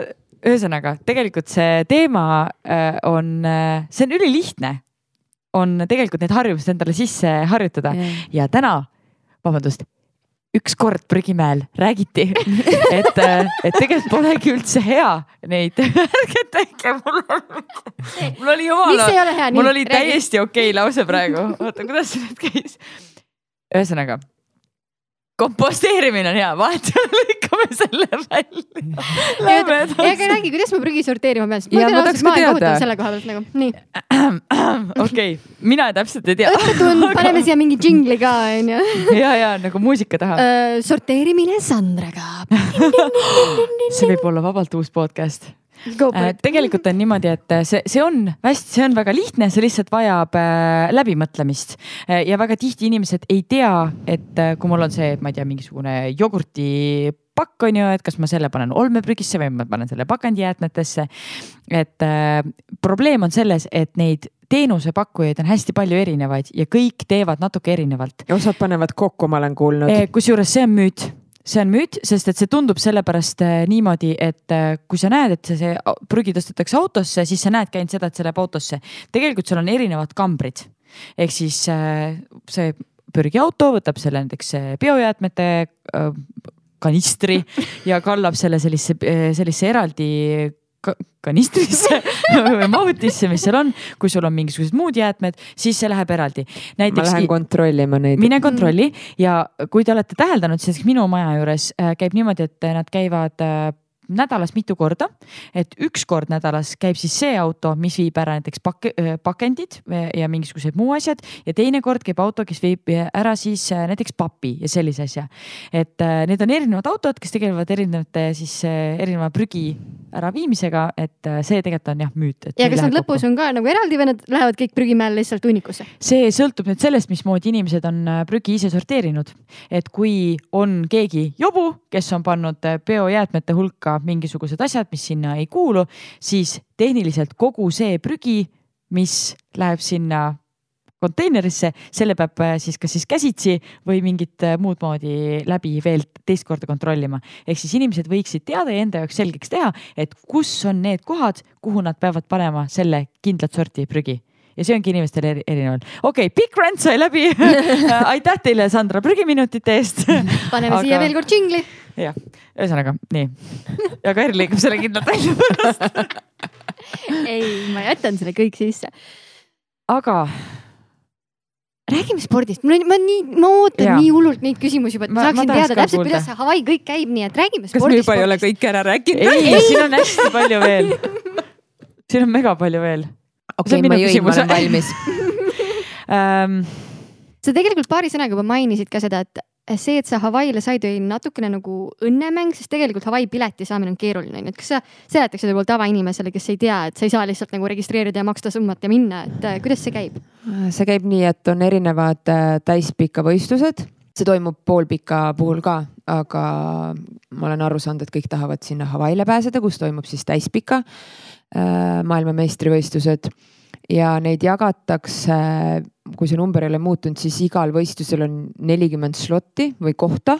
ühesõnaga tegelikult see teema äh, on, äh, see on ülilihtne. on tegelikult need harjumused endale sisse harjutada. Yeah. ja täna, vabandust, ükskord prügimäel räägiti, et, äh, et tegelikult polegi üldse hea neid, ärge tehke, mul on, mul oli jumala, mul oli täiesti okei okay lause praegu, oota, kuidas see nüüd käis? Ühesõnaga komposteerimine on hea, vahetevahel lükkame selle välja. aga räägi, kuidas ma prügi sorteerima pean, sest ma tean ausalt, ma olen kohutav selle koha pealt nagu, nii. okei, mina täpselt ei tea. õppetund, paneme siia mingi džingli ka onju. ja, ja nagu muusika taha uh,. sorteerimine Sandraga see võib olla vabalt uus podcast tegelikult on niimoodi, et äh, see, see on hästi, see on väga lihtne, see lihtsalt vajab äh, läbimõtlemist. ja väga tihti inimesed ei tea, et kui mul on see, ma ei tea, mingisugune jogurti pakk on ju, et kas ma selle panen olmeprügisse või ma panen selle pakendijäätmetesse. et äh, probleem on selles, et neid teenusepakkujaid on hästi palju erinevaid ja kõik teevad natuke erinevalt. osad panevad kokku, ma olen kuulnud. kusjuures see on müüt see on müüt, sest et see tundub sellepärast äh, niimoodi, et äh, kui sa näed, et see, see prügi tõstetakse autosse, siis sa näedki ainult seda, et see läheb autosse. tegelikult seal on erinevad kambrid ehk siis äh, see prügiauto võtab selle näiteks biojäätmete kanistri ja kallab selle sellisesse, sellisesse eraldi kanistrisse või mahutisse, mis seal on. kui sul on mingisugused muud jäätmed, siis see läheb eraldi. ma lähen kontrollima neid. mine kontrolli ja kui te olete täheldanud, siis minu maja juures äh, käib niimoodi, et nad käivad äh, nädalas mitu korda. et üks kord nädalas käib siis see auto, mis viib ära näiteks pak-, pakendid ja mingisugused muu asjad ja teine kord käib auto, kes viib ära siis näiteks papi ja sellise asja. et need on erinevad autod, kes tegelevad erinevate siis erineva prügi äraviimisega, et see tegelikult on jah müüt. ja kas nad lõpus kokku. on ka nagu eraldi või nad lähevad kõik prügimäele lihtsalt hunnikusse? see sõltub nüüd sellest, mismoodi inimesed on prügi ise sorteerinud. et kui on keegi jobu, kes on pannud biojäätmete hulka mingisugused asjad, mis sinna ei kuulu, siis tehniliselt kogu see prügi, mis läheb sinna konteinerisse, selle peab äh, siis kas siis käsitsi või mingit äh, muud moodi läbi veel teist korda kontrollima. ehk siis inimesed võiksid teada ja enda jaoks selgeks teha, et kus on need kohad, kuhu nad peavad panema selle kindlat sorti prügi ja see ongi inimestel erineval. okei okay,, pikk rant sai läbi aitäh teile, Sandra, prügiminutite eest paneme Aga... siia veel kord džingli jah, ühesõnaga nii. ja Kairi lõikab selle kindlalt välja pärast ei, ma jätan selle kõik sisse. aga. räägime spordist, mul on, ma nii, ma ootan ja. nii hullult neid küsimusi juba, et ma saaksin ma teada täpselt, kuidas see Hawaii kõik käib, nii et räägime spordist. kas me juba ei ole kõike ära rääkinud? ei, ei., siin on hästi palju veel. siin on mega palju veel. okei ma jõin, ma olen valmis um, sa tegelikult paari sõnaga juba mainisid ka seda, et see, et sa Hawaii'le said, oli natukene nagu õnnemäng, sest tegelikult Hawaii pileti saamine on keeruline, onju, et kas sa seletaks seda võib-olla tavainimesele, kes ei tea, et sa ei saa lihtsalt nagu registreerida ja maksta summat ja minna, et äh, kuidas see käib? see käib nii, et on erinevad äh, täispika võistlused, see toimub poolpika puhul ka, aga ma olen aru saanud, et kõik tahavad sinna Hawaii'le pääseda, kus toimub siis täispika äh, maailmameistrivõistlused ja neid jagatakse, kui see number ei ole muutunud, siis igal võistlusel on nelikümmend slotti või kohta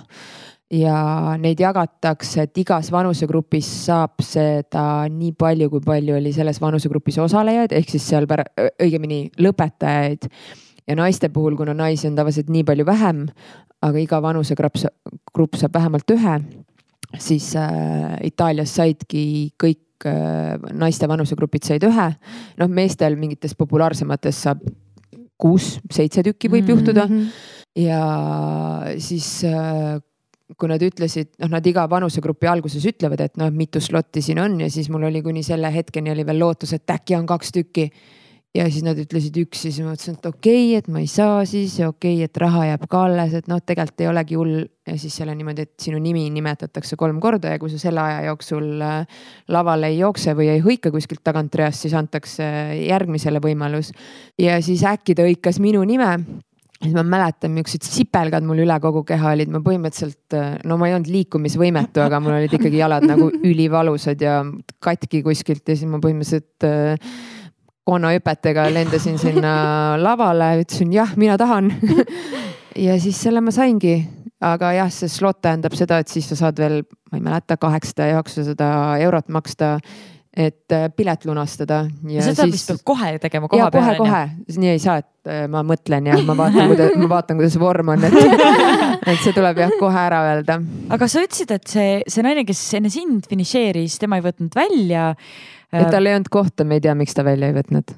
ja neid jagatakse, et igas vanusegrupis saab seda nii palju, kui palju oli selles vanusegrupis osalejaid, ehk siis seal pär-, õigemini lõpetajaid. ja naiste puhul, kuna naisi on tavaliselt nii palju vähem, aga iga vanusegrupp, grupp saab vähemalt ühe, siis äh, Itaalias saidki kõik kõik äh, naiste vanusegrupid said ühe. noh, meestel mingites populaarsemates saab kuus-seitse tükki võib juhtuda mm. -hmm. ja siis äh, kui nad ütlesid, noh, nad iga vanusegrupi alguses ütlevad, et noh, mitu slotti siin on ja siis mul oli kuni selle hetkeni oli veel lootus, et äkki on kaks tükki ja siis nad ütlesid üks ja siis ma mõtlesin, et okei okay,, et ma ei saa siis ja okei okay,, et raha jääb ka alles, et noh, tegelikult ei olegi hull. ja siis seal on niimoodi, et sinu nimi nimetatakse kolm korda ja kui sa selle aja jooksul äh, lavale ei jookse või ei hõika kuskilt tagantreast, siis antakse järgmisele võimalus. ja siis äkki ta hõikas minu nime siis ma mäletan, millised sipelgad mul üle kogu keha olid, ma põhimõtteliselt, äh, no ma ei olnud liikumisvõimetu, aga mul olid ikkagi jalad nagu ülivalusad ja katki kuskilt ja siis ma põhimõtteliselt äh, konnaõpetega lendasin sinna lavale, ütlesin jah, mina tahan ja siis selle ma saingi, aga jah, see slot tähendab seda, et siis sa saad veel, ma ei mäleta, kaheksasada ja üheksasada eurot maksta et äh, pilet lunastada. seda siis... vist peab kohe tegema koha peal. kohe-kohe, nii ei saa, et äh, ma mõtlen ja ma vaatan, kuidas, ma vaatan, kuidas vorm on, et, et see tuleb jah kohe ära öelda. aga sa ütlesid, et see, see naine, kes enne sind finišeeris, tema ei võtnud välja et tal ei olnud kohta, me ei tea, miks ta välja ei võtnud.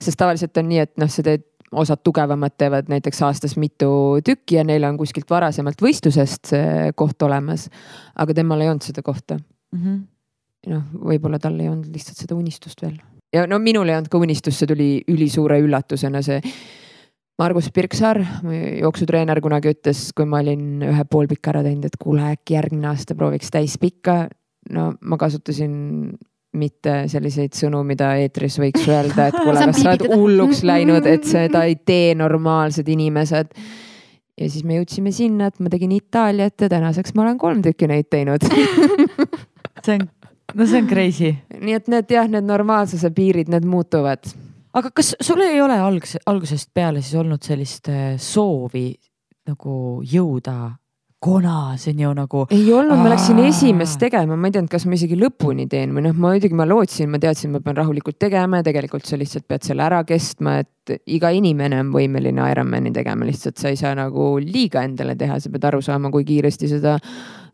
sest tavaliselt on nii, et noh, sa teed, osad tugevamad teevad näiteks aastas mitu tükki ja neil on kuskilt varasemalt võistlusest see koht olemas. aga temal ei olnud seda kohta mm. -hmm. noh, võib-olla tal ei olnud lihtsalt seda unistust veel. ja no minul ei olnud ka unistust, see tuli ülisuure üllatusena, see Margus Pirksaar, jooksutreener kunagi ütles, kui ma olin ühe poolpika ära teinud, et kuule, äkki järgmine aasta prooviks täispikka. no ma kasutasin mitte selliseid sõnu, mida eetris võiks öelda, et kuule, kas sa oled hulluks läinud, et seda ei tee normaalsed inimesed. ja siis me jõudsime sinna, et ma tegin Itaaliat ja tänaseks ma olen kolm tükki neid teinud see on, no see on crazy. nii et need jah, need normaalsuse piirid, need muutuvad. aga kas sul ei ole algs-, algusest peale siis olnud sellist äh, soovi nagu jõuda kuna see on ju nagu. ei olnud, ma läksin esimest tegema, ma ei teadnud, kas ma isegi lõpuni teen või noh, ma muidugi ma lootsin, ma teadsin, ma pean rahulikult tegema ja tegelikult sa lihtsalt pead selle ära kestma, et iga inimene on võimeline Ironmani tegema, lihtsalt sa ei saa nagu liiga endale teha, sa pead aru saama, kui kiiresti seda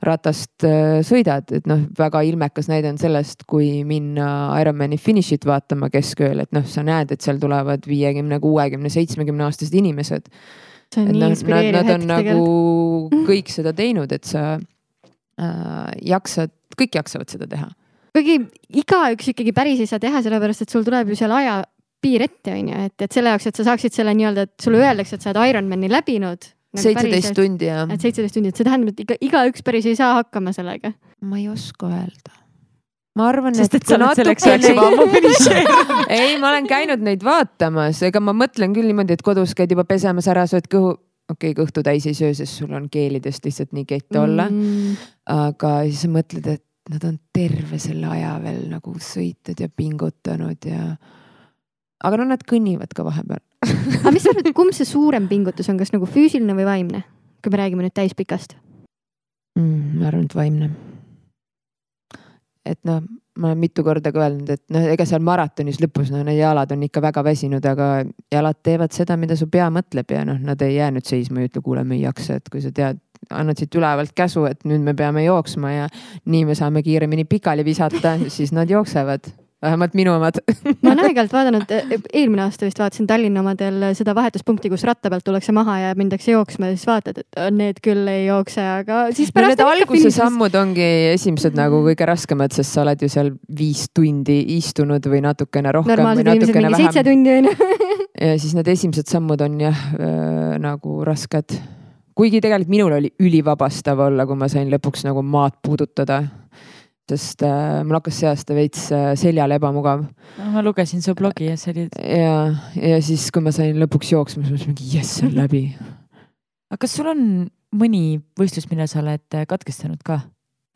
ratast äh, sõidad, et noh, väga ilmekas näide on sellest, kui minna Ironmani finišit vaatama keskööl, et noh, sa näed, et seal tulevad viiekümne, kuuekümne, seitsmekümne aastased inimesed see on et nii inspireeriv hetk nagu tegelikult. kõik seda teinud, et sa äh, jaksad, kõik jaksavad seda teha. kuigi igaüks ikkagi päris ei saa teha, sellepärast et sul tuleb ju seal ajapiir ette, on ju, et, et selle jaoks, et sa saaksid selle nii-öelda, et sulle öeldakse, et sa oled Ironmani läbinud. seitseteist tundi ja et seitseteist tundi, et see tähendab, et iga, igaüks päris ei saa hakkama sellega. ma ei oska öelda. Ma arvan, sest et sa oled selleks ajaks juba ammu finišeerinud. ei, ma olen käinud neid vaatamas, ega ma mõtlen küll niimoodi, et kodus käid juba pesemas ära, sööd kõhu, okei okay,, kõhtu täis ei söö, sest sul on keelidest lihtsalt nii kett olla mm.. aga siis mõtled, et nad on terve selle aja veel nagu sõitnud ja pingutanud ja. aga no nad kõnnivad ka vahepeal. aga mis sa arvad, kumb see suurem pingutus on, kas nagu füüsiline või vaimne, kui me räägime nüüd täispikast? mm,. ma arvan, et vaimne. Et noh, ma olen mitu korda ka öelnud, et noh, ega seal maratonis lõpus noh, need jalad on ikka väga väsinud, aga jalad teevad seda, mida su pea mõtleb ja noh, nad ei jää nüüd seisma ja ütle, kuule, me ei jaksa, et kui sa tead, annad siit ülevalt käsu, et nüüd me peame jooksma ja nii me saame kiiremini pikali visata, siis nad jooksevad, vähemalt minu omad. ma olen aeg-ajalt vaadanud, eelmine aasta vist vaatasin Tallinna omadel seda vahetuspunkti, kus ratta pealt tullakse maha ja mindakse jooksma ja siis vaatad, et need küll ei jookse, aga siis no pärast need on ikka alguse finišis. sammud ongi esimesed nagu kõige raskemad, sest sa oled ju seal viis tundi istunud või natukene rohkem normaalsed inimesed mingi seitse tundi onju. ja siis need esimesed sammud on jah äh, nagu rasked. kuigi tegelikult minul oli ülivabastav olla, kui ma sain lõpuks nagu maad puudutada. Sest äh, mul hakkas see aasta veits äh, seljal ebamugav ma lugesin su blogi ja see oli, ja, ja siis, kui ma sain lõpuks jooksma, siis ma mõtlesin mingi jess, see on läbi. aga kas sul on mõni võistlus, mille sa oled äh, katkestanud ka?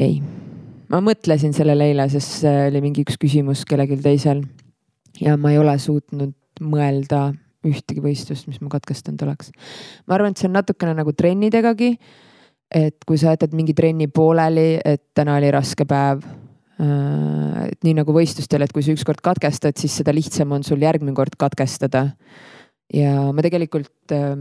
ei, ma mõtlesin sellele eile, sest see oli mingi üks küsimus kellelgi teisel ja ma ei ole suutnud mõelda ühtegi võistlust, mis ma katkestanud oleks. ma arvan, et see on natukene nagu trennidegagi. Et kui sa jätad mingi trenni pooleli, et täna oli raske päev. et nii nagu võistlustel, et kui sa ükskord katkestad, siis seda lihtsam on sul järgmine kord katkestada. ja ma tegelikult äh,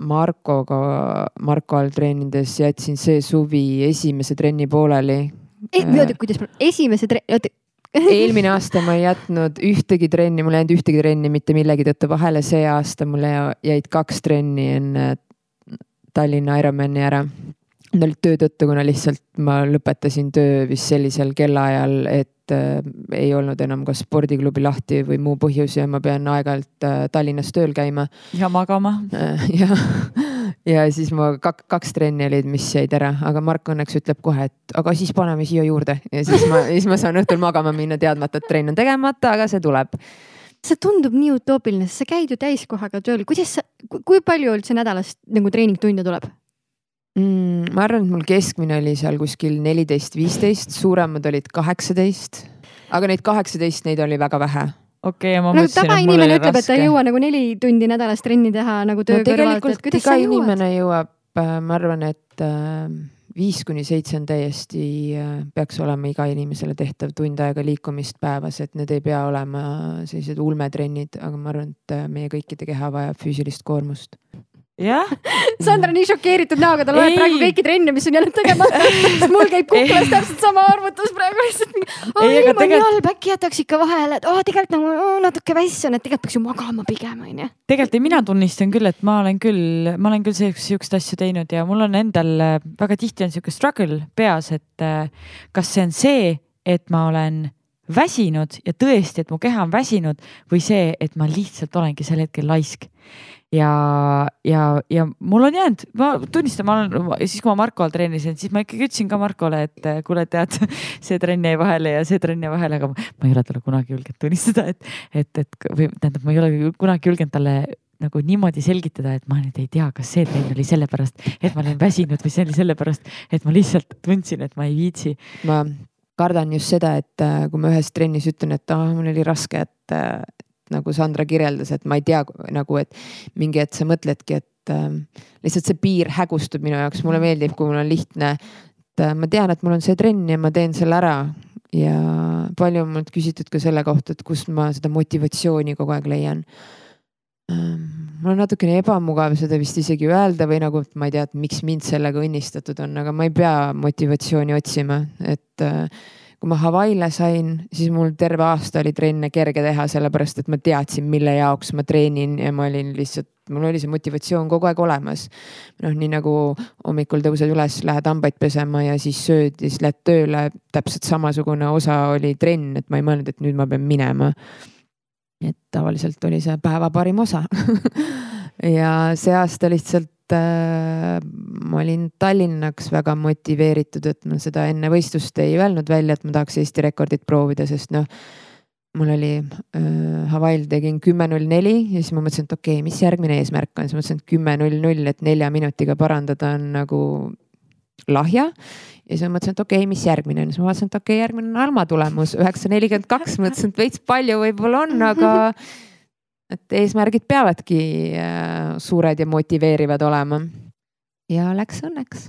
Markoga, Marko all treenides jätsin see suvi esimese trenni pooleli oota, kuidas, esimese tre-, oota, eelmine aasta ma ei jätnud ühtegi trenni, mul ei jäänud ühtegi trenni mitte millegi tõttu vahele, see aasta mulle jäid kaks trenni enne Tallinna Ironmani ära. Need olid töö tõttu, kuna lihtsalt ma lõpetasin töö vist sellisel kellaajal, et äh, ei olnud enam kas spordiklubi lahti või muu põhjus ja ma pean aeg-ajalt äh, Tallinnas tööl käima ja magama? Äh, ja, ja siis ma kak, kaks trenni olid, mis jäid ära, aga Mark õnneks ütleb kohe, et aga siis paneme siia juurde ja siis ma, siis ma saan õhtul magama minna, teadmata, et trenn on tegemata, aga see tuleb. See tundub nii utoopiline, sest sa käid ju täiskohaga tööl, kuidas sa, kui palju üldse nädalas nagu treeningtunde tuleb? mm,. ma arvan, et mul keskmine oli seal kuskil neliteist, viisteist, suuremad olid kaheksateist, aga neid kaheksateist, neid oli väga vähe. okei okay,, ma no mõtlesin, et mul oli ütleb, et ta ei raske. jõua nagu neli tundi nädalas trenni teha nagu töö no kõrvalt, et kuidas iga sa jõuad? inimene jõuab, ma arvan, et äh, viis kuni seitse on täiesti, peaks olema iga inimesele tehtav tund aega liikumist päevas, et need ei pea olema sellised ulmetrennid, aga ma arvan, et äh, meie kõikide keha vajab füüsilist koormust. Jah, Sandra nii šokeeritud näoga, ta loeb Ei. praegu kõiki trenne, mis on jäänud tegemata. mul käib kuklas täpselt sama arvutus praegu lihtsalt. aa, Ei, ilm on nii halb, äkki jätaks ikka vahele, et aa, tegelikult nagu oo, natuke vässan, et tegelikult peaks ju magama pigem onju. tegelikult ei, mina tunnistan küll, et ma olen küll, ma olen küll siukseid asju teinud ja mul on endal äh, väga tihti on sihuke struggle peas, et äh, kas see on see, et ma olen väsinud ja tõesti, et mu keha on väsinud või see, et ma lihtsalt olengi sel hetkel laisk ja, ja, ja mul on jäänud, ma tunnistan, ma olen siis, kui ma Marko all treenisin, siis ma ikkagi ütlesin ka Markole, et eh, kuule, tead, see trenn jäi vahele ja see trenn jäi vahele, aga ma ei ole talle kunagi julgenud tunnistada, et, et, et või tähendab, ma ei ole kunagi julgenud talle nagu niimoodi selgitada, et ma nüüd ei tea, kas see trenn oli sellepärast, et ma olin väsinud või see oli sellepärast, et ma lihtsalt tundsin, et ma ei viitsi. ma kardan just seda, et äh, kui ma ühes trennis ütlen, et ah, mul oli raske, et äh, nagu Sandra kirjeldas, et ma ei tea nagu, et mingi hetk sa mõtledki, et äh, lihtsalt see piir hägustub minu jaoks, mulle meeldib, kui mul on lihtne. et äh, ma tean, et mul on see trenn ja ma teen selle ära ja palju on mult küsitud ka selle kohta, et kust ma seda motivatsiooni kogu aeg leian ähm, mul on natukene ebamugav seda vist isegi öelda või nagu, ma ei tea, et miks mind sellega õnnistatud on, aga ma ei pea motivatsiooni otsima, et äh, kui ma Hawaii'le sain, siis mul terve aasta oli trenne kerge teha, sellepärast et ma teadsin, mille jaoks ma treenin ja ma olin lihtsalt, mul oli see motivatsioon kogu aeg olemas. noh, nii nagu hommikul tõused üles, lähed hambaid pesema ja siis sööd ja siis lähed tööle, täpselt samasugune osa oli trenn, et ma ei mõelnud, et nüüd ma pean minema. et tavaliselt oli see päeva parim osa ja see aasta lihtsalt ma olin Tallinnaks väga motiveeritud, et ma seda enne võistlust ei öelnud välja, et ma tahaks Eesti rekordit proovida, sest noh. mul oli äh, Hawaii'l tegin kümme null neli ja siis ma mõtlesin, et okei okay,, mis järgmine eesmärk on, siis mõtlesin, et kümme null null, et nelja minutiga parandada on nagu lahja. ja siis ma mõtlesin, et okei okay,, mis järgmine on, siis ma vaatasin, et okei okay,, järgmine on Alma tulemus üheksa nelikümmend kaks, mõtlesin, et veits palju võib-olla on, aga et eesmärgid peavadki äh, suured ja motiveerivad olema. ja läks õnneks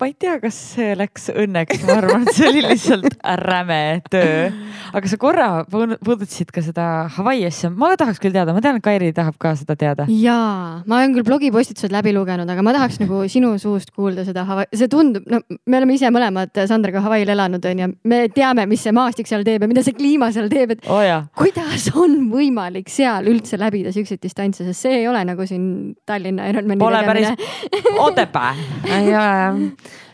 ma ei tea, kas see läks õnneks, ma arvan, et see oli lihtsalt räme töö. aga sa korra puudutasid ka seda Hawaii asja, ma tahaks küll teada, ma tean, et Kairi tahab ka seda teada. jaa, ma olen küll blogipostitused läbi lugenud, aga ma tahaks nagu sinu suust kuulda seda Hawaii, see tundub, no me oleme ise mõlemad Sandraga Hawaii'l elanud, onju. me teame, mis see maastik seal teeb ja mida see kliima seal teeb, et oh, kuidas on võimalik seal üldse läbida siukseid distantse, sest see ei ole nagu siin Tallinna Ironmani Pole tegemine. päris Otepää ei ole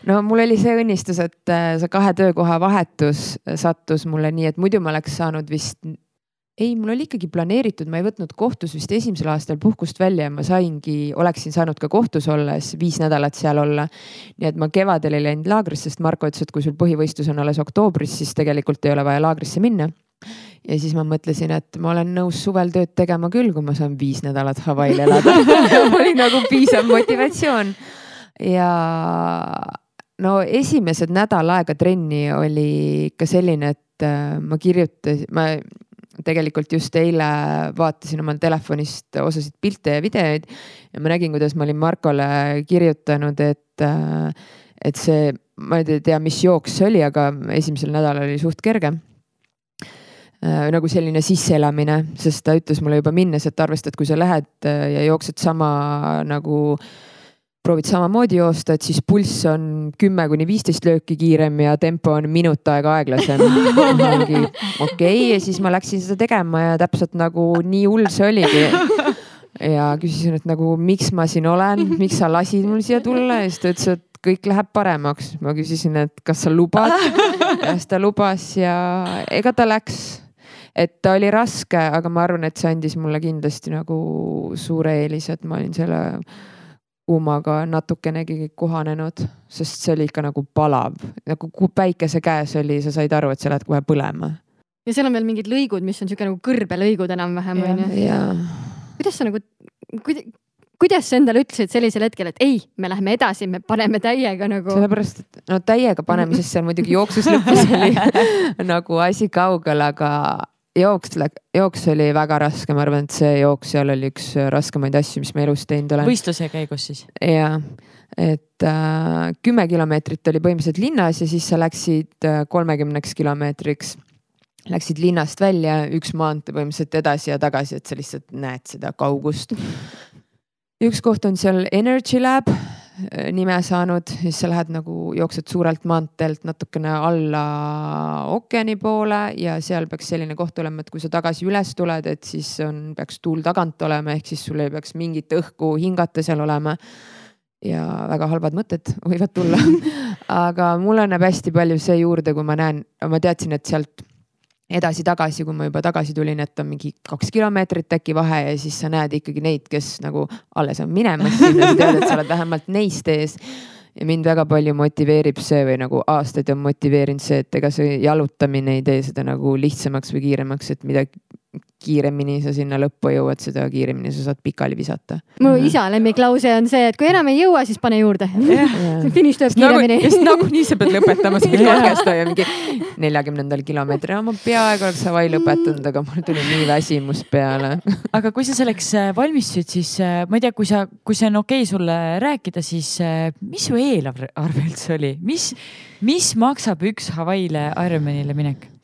no mul oli see õnnistus, et äh, see kahe töökoha vahetus sattus mulle nii, et muidu ma oleks saanud vist. ei, mul oli ikkagi planeeritud, ma ei võtnud kohtus vist esimesel aastal puhkust välja ja ma saingi, oleksin saanud ka kohtus olles viis nädalat seal olla. nii et ma kevadel ei läinud laagrisse, sest Marko ütles, et kui sul põhivõistlus on alles oktoobris, siis tegelikult ei ole vaja laagrisse minna ja siis ma mõtlesin, et ma olen nõus suvel tööd tegema küll, kui ma saan viis nädalat Hawaii'l elada oli nagu piisav motivatsioon ja no esimesed nädal aega trenni oli ikka selline, et äh, ma kirjutasin, ma tegelikult just eile vaatasin oma telefonist osasid pilte ja videoid ja ma nägin, kuidas ma olin Markole kirjutanud, et, äh, et see, ma ei tea, mis jooks see oli, aga esimesel nädalal oli suht kerge. Äh, nagu selline sisseelamine, sest ta ütles mulle juba minnes, et arvesta, et kui sa lähed ja jooksed sama nagu äh, proovid samamoodi joosta, et siis pulss on kümme kuni viisteist lööki kiirem ja tempo on minut aega aeglasem. okei okay, ja siis ma läksin seda tegema ja täpselt nagu nii hull see oligi. ja küsisin, et nagu miks ma siin olen, miks sa lasid mul siia tulla ja siis ta ütles, et kõik läheb paremaks. ma küsisin, et kas sa lubad ja siis ta lubas ja ega ta läks et ta oli raske, aga ma arvan, et see andis mulle kindlasti nagu suure eelise, et ma olin selle kuumaga natukenegi kohanenud, sest see oli ikka nagu palav, nagu kui päikese käes oli, sa said aru, et sa lähed kohe põlema. ja seal on veel mingid lõigud, mis on siuke nagu kõrbelõigud enam-vähem onju. kuidas sa nagu, kuidas sa endale ütlesid sellisel hetkel, et ei, me läheme edasi, me paneme täiega nagu. sellepärast, et no täiega panemisest seal muidugi jooksus lõpus oli nagu asi kaugel, aga jooks, jooks oli väga raske, ma arvan, et see jooks seal oli üks raskemaid asju, mis ma elus teinud olen. võistluse käigus siis? ja, et äh, kümme kilomeetrit oli põhimõtteliselt linnas ja siis sa läksid äh, kolmekümneks kilomeetriks. Läksid linnast välja, üks maantee põhimõtteliselt edasi ja tagasi, et sa lihtsalt näed seda kaugust. üks koht on seal Energy Lab Äh, nime saanud, siis sa lähed nagu, jooksed suurelt maanteelt natukene alla ookeani poole ja seal peaks selline koht olema, et kui sa tagasi üles tuled, et siis on, peaks tuul tagant olema, ehk siis sul ei peaks mingit õhku hingata seal olema. ja väga halvad mõtted võivad tulla aga mulle annab hästi palju see juurde, kui ma näen, ma teadsin, et sealt edasi-tagasi, kui ma juba tagasi tulin, et on mingi kaks kilomeetrit äkki vahe ja siis sa näed ikkagi neid, kes nagu alles on minemas sinna, sa tead, et sa oled vähemalt neist ees. ja mind väga palju motiveerib see või nagu aastaid on motiveerinud see, et ega see jalutamine ei tee seda nagu lihtsamaks või kiiremaks, et midagi, kiiremini sa sinna lõppu jõuad, seda kiiremini sa saad pikali visata. mu isa lemmiklause on see, et kui enam ei jõua, siis pane juurde. finiš tuleb nagu, kiiremini. sest nagunii sa pead lõpetama selle katkesta ja mingi neljakümnendal kilomeetril, ma peaaegu oleks Hawaii lõpetanud, aga mul tuli nii väsimus peale. aga kui sa selleks äh, valmistusid, siis äh, ma ei tea, kui sa, kui see on okei okay sulle rääkida, siis äh, mis su eelarve üldse oli, mis, mis maksab üks Hawaii'le Ironmanile minek?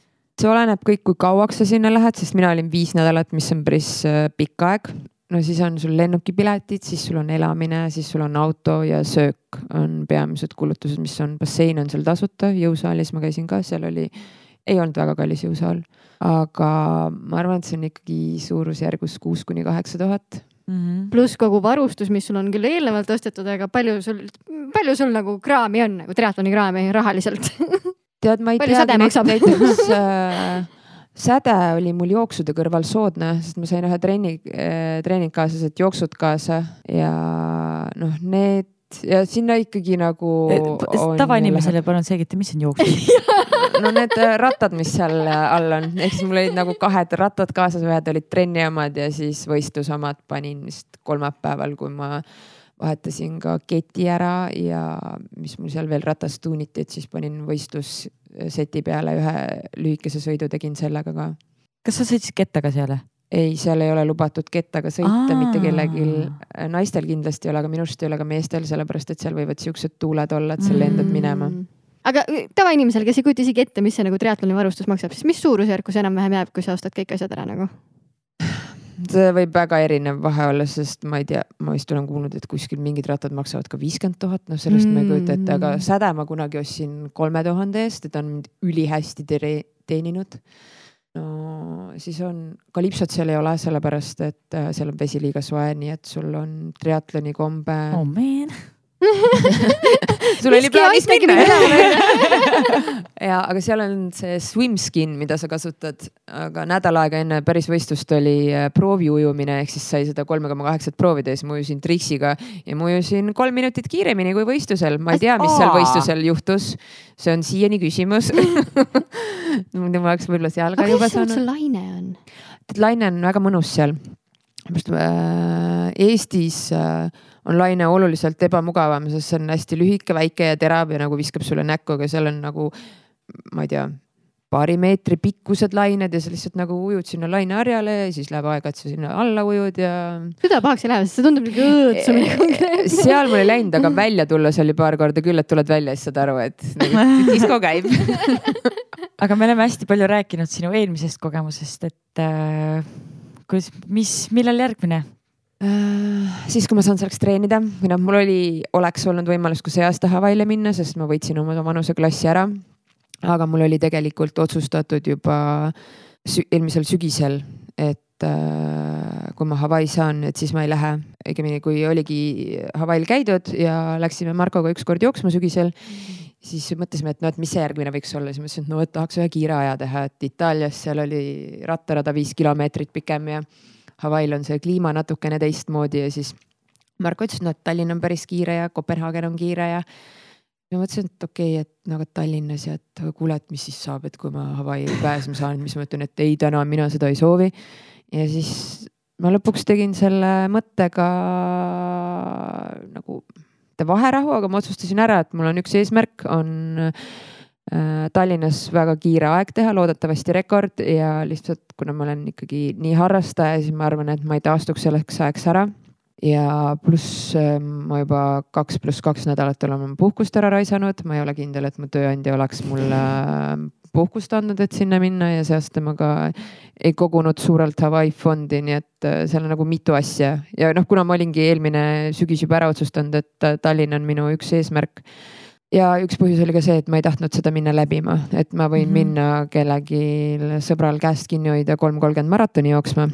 See oleneb kõik, kui kauaks sa sinna lähed, sest mina olin viis nädalat, mis on päris äh, pikk aeg. no siis on sul lennukipiletid, siis sul on elamine, siis sul on auto ja söök on peamised kulutused, mis on, bassein on seal tasuta, jõusaalis ma käisin ka, seal oli, ei olnud väga kallis jõusaal. aga ma arvan, et see on ikkagi suurusjärgus kuus kuni kaheksa tuhat Mm -hmm. pluss kogu varustus, mis sul on küll eelnevalt ostetud, aga palju sul, palju sul nagu kraami on nagu triatloni kraami rahaliselt tead, ma ei säde maksab? näiteks äh, säde oli mul jooksude kõrval soodne, sest ma sain ühe trenni äh,, treeningkaaslased jooksud kaasa ja noh, need ja sinna ikkagi nagu. tavainimesele palun selgita, mis on jooksud no need äh, rattad, mis seal äh, all on, ehk siis mul olid nagu kahed rattad kaasas, ühed olid trenni omad ja siis võistluse omad panin vist kolmapäeval, kui ma vahetasin ka keti ära ja mis mul seal veel ratast tuuniti, et siis panin võistlusseti peale ühe lühikese sõidu, tegin sellega ka. kas sa sõitsid kettaga seal? ei, seal ei ole lubatud kettaga sõita Aa. mitte kellelgi, naistel kindlasti ei ole, aga minu arust ei ole ka meestel, sellepärast et seal võivad siuksed tuuled olla, et sa lendad minema mm aga tavainimesel, kes ei kujuta isegi ette, mis see nagu triatloni varustus maksab, siis mis suurusjärku see enam-vähem jääb, kui sa ostad kõik asjad ära nagu? See võib väga erinev vahe olla, sest ma ei tea, ma vist olen kuulnud, et kuskil mingid rattad maksavad ka viiskümmend tuhat, noh sellest mm. ma ei kujuta ette, aga mm. säde ma kunagi ostsin kolme tuhande eest, et on mind ülihästi teeninud. no siis on, kalipsot seal ei ole, sellepärast et äh, seal on vesi liiga soe, nii et sul on triatloni kombe oh,. sul oli plaanis minna ja, aga seal on see swim skin, mida sa kasutad, aga nädal aega enne päris võistlust oli äh, prooviujumine, ehk siis sai seda kolme koma kaheksat proovida ja siis ma ujusin triksiga ja ma ujusin kolm minutit kiiremini kui võistlusel. ma ei tea, mis seal võistlusel juhtus. see on siiani küsimus muidu ma oleks võib-olla seal ka juba saanud. see laine on? laine on väga mõnus seal. Äh, Eestis äh, on laine oluliselt ebamugavam, sest see on hästi lühike, väike ja terav ja nagu viskab sulle näkku, aga seal on nagu, ma ei tea, paari meetri pikkused lained ja sa lihtsalt nagu ujud sinna laineharjale ja siis läheb aega, et sa sinna alla ujud ja. süda pahaks ei lähe, sest see tundub nagu õõtsu nagu seal mul ei läinud, aga välja tulles oli paar korda küll, et tuled välja ja siis saad aru, et nagu disko käib aga me oleme hästi palju rääkinud sinu eelmisest kogemusest, et äh, kuidas, mis, millal järgmine Äh, siis, kui ma saan selleks treenida või noh, mul oli, oleks olnud võimalus ka see aasta Hawaii'le minna, sest ma võitsin oma vanuseklassi ära. aga mul oli tegelikult otsustatud juba sü eelmisel sügisel, et äh, kui ma Hawaii saan, et siis ma ei lähe. õigemini, kui oligi Hawaii'l käidud ja läksime Markoga ükskord jooksma sügisel, siis mõtlesime, et no, et mis see järgmine võiks olla, siis mõtlesin, et no, et tahaks ühe kiire aja teha, et Itaalias seal oli rattarada viis kilomeetrit pikem ja Hawaii'l on see kliima natukene teistmoodi ja siis Marko ütles, no et Tallinn on päris kiire ja Kopenhaagen on kiire ja ja mõtlesin, et okei okay,, et nagu Tallinnas ja et kuule, et mis siis saab, et kui ma Hawaii'le pääsema saan, mis ma ütlen, et ei, täna mina seda ei soovi. ja siis ma lõpuks tegin selle mõttega nagu vaherahu, aga ma otsustasin ära, et mul on üks eesmärk, on Äh, Tallinnas väga kiire aeg teha, loodetavasti rekord ja lihtsalt kuna ma olen ikkagi nii harrastaja, siis ma arvan, et ma ei taastuks selleks ajaks ära. ja pluss ähm, ma juba kaks pluss kaks nädalat olen puhkust ära raisanud, ma ei ole kindel, et mu tööandja oleks mulle äh, puhkust andnud, et sinna minna ja see aasta ma ka ei kogunud suurelt Hawaii fondi, nii et äh, seal on nagu mitu asja. Ja noh, kuna ma olingi eelmine sügis juba ära otsustanud, et Tallinn on minu üks eesmärk. Ja üks põhjus oli ka see, et ma ei tahtnud seda minna läbima, et ma võin mm -hmm. minna kellelgi sõbral käest kinni hoida kolm kolmkümmend maratoni jooksma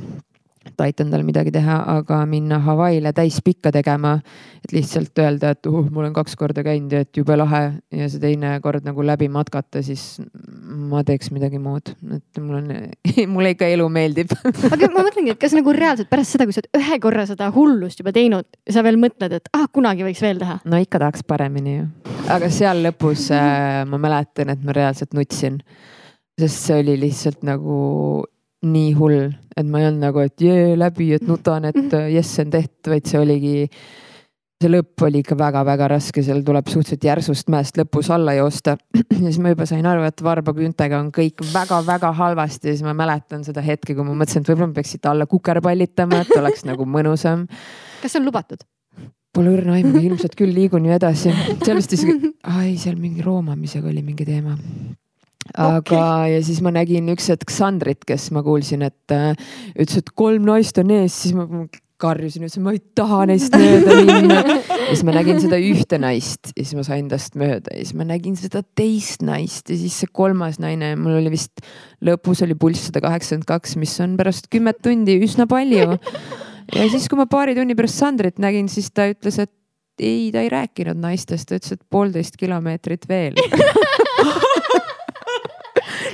et aitan tal midagi teha, aga minna Hawaii'le täispikka tegema. et lihtsalt öelda, et uh, ma olen kaks korda käinud ja et jube lahe ja see teine kord nagu läbi matkata, siis ma teeks midagi muud, et mul on mulle ikka elu meeldib aga ma mõtlengi, et kas nagu reaalselt pärast seda, kui sa oled ühe korra seda hullust juba teinud, sa veel mõtled, et ah, kunagi võiks veel teha? no ikka tahaks paremini ju, aga seal lõpus äh, ma mäletan, et ma reaalselt nutsin, sest see oli lihtsalt nagu nii hull, et ma ei olnud nagu, et jee läbi, et nutan, et jess, see on tehtud, vaid see oligi see lõpp oli ikka väga-väga raske, seal tuleb suhteliselt järsust mäest lõpus alla joosta. ja siis ma juba sain aru, et varbaküüntega on kõik väga-väga halvasti ja siis ma mäletan seda hetke, kui ma mõtlesin, et võib-olla ma peaks siit alla kukerpallitama, et oleks nagu mõnusam. kas see on lubatud? Pole õrna aimu, ilmselt küll liigun ju edasi. seal vist isegi, ai seal mingi roomamisega oli mingi teema aga okay. ja siis ma nägin üks hetk Sandrit, kes ma kuulsin, et äh, ütles, et kolm naist on ees, siis ma karjusin, ütlesin, ma ei taha neist mööda minna. ja siis ma nägin seda ühte naist ja siis ma sain tast mööda ja siis ma nägin seda teist naist ja siis see kolmas naine, mul oli vist lõpus oli pulss sada kaheksakümmend kaks, mis on pärast kümmet tundi üsna palju. ja siis, kui ma paari tunni pärast Sandrit nägin, siis ta ütles, et ei, ta ei rääkinud naistest, ta ütles, et poolteist kilomeetrit veel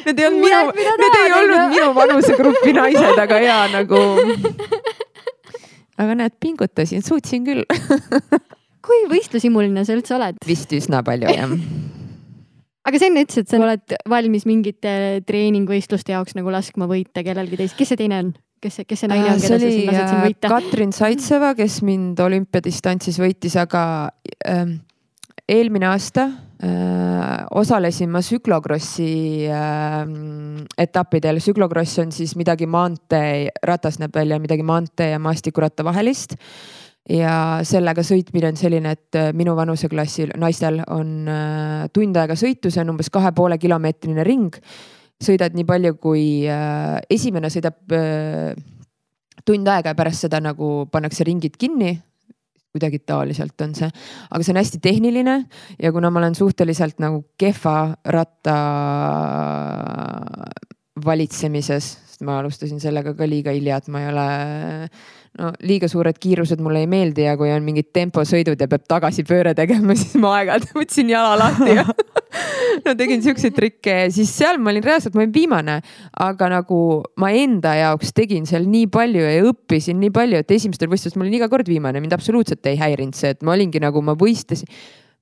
Need ei olnud minu, need ei olnud minu vanusegrupi naised, aga ja nagu aga näed, pingutasin, suutsin küll kui võistlushimuline sa üldse oled? vist üsna palju jah aga sa enne ütlesid, et sa oled valmis mingite treeningvõistluste jaoks nagu laskma võita kellelgi teist, kes see teine on? kes see, kes see naine on, keda sa siin lased siin äh, võita? Katrin Saitseva, kes mind olümpiadistantsis võitis, aga ähm, eelmine aasta äh, osalesin ma tsüklokrossi äh, etappidel. tsüklokross on siis midagi maantee, ratas näeb välja midagi maantee ja maastikuratta vahelist. ja sellega sõitmine on selline, et äh, minu vanuseklassil naistel on äh, tund aega sõitu, see on umbes kahe poole kilomeetrine ring. sõidad nii palju, kui äh, esimene sõidab äh, tund aega ja pärast seda nagu pannakse ringid kinni kuidagi taoliselt on see, aga see on hästi tehniline ja kuna ma olen suhteliselt nagu kehva ratta valitsemises, sest ma alustasin sellega ka liiga hilja, et ma ei ole no liiga suured kiirused mulle ei meeldi ja kui on mingid temposõidud ja peab tagasipööre tegema, siis ma aeg-ajalt võtsin jala lahti ja no tegin siukseid trikke ja siis seal ma olin reaalselt, ma olin viimane, aga nagu ma enda jaoks tegin seal nii palju ja õppisin nii palju, et esimestel võistlustel ma olin iga kord viimane, mind absoluutselt ei häirinud see, et ma olingi nagu ma võistlesin.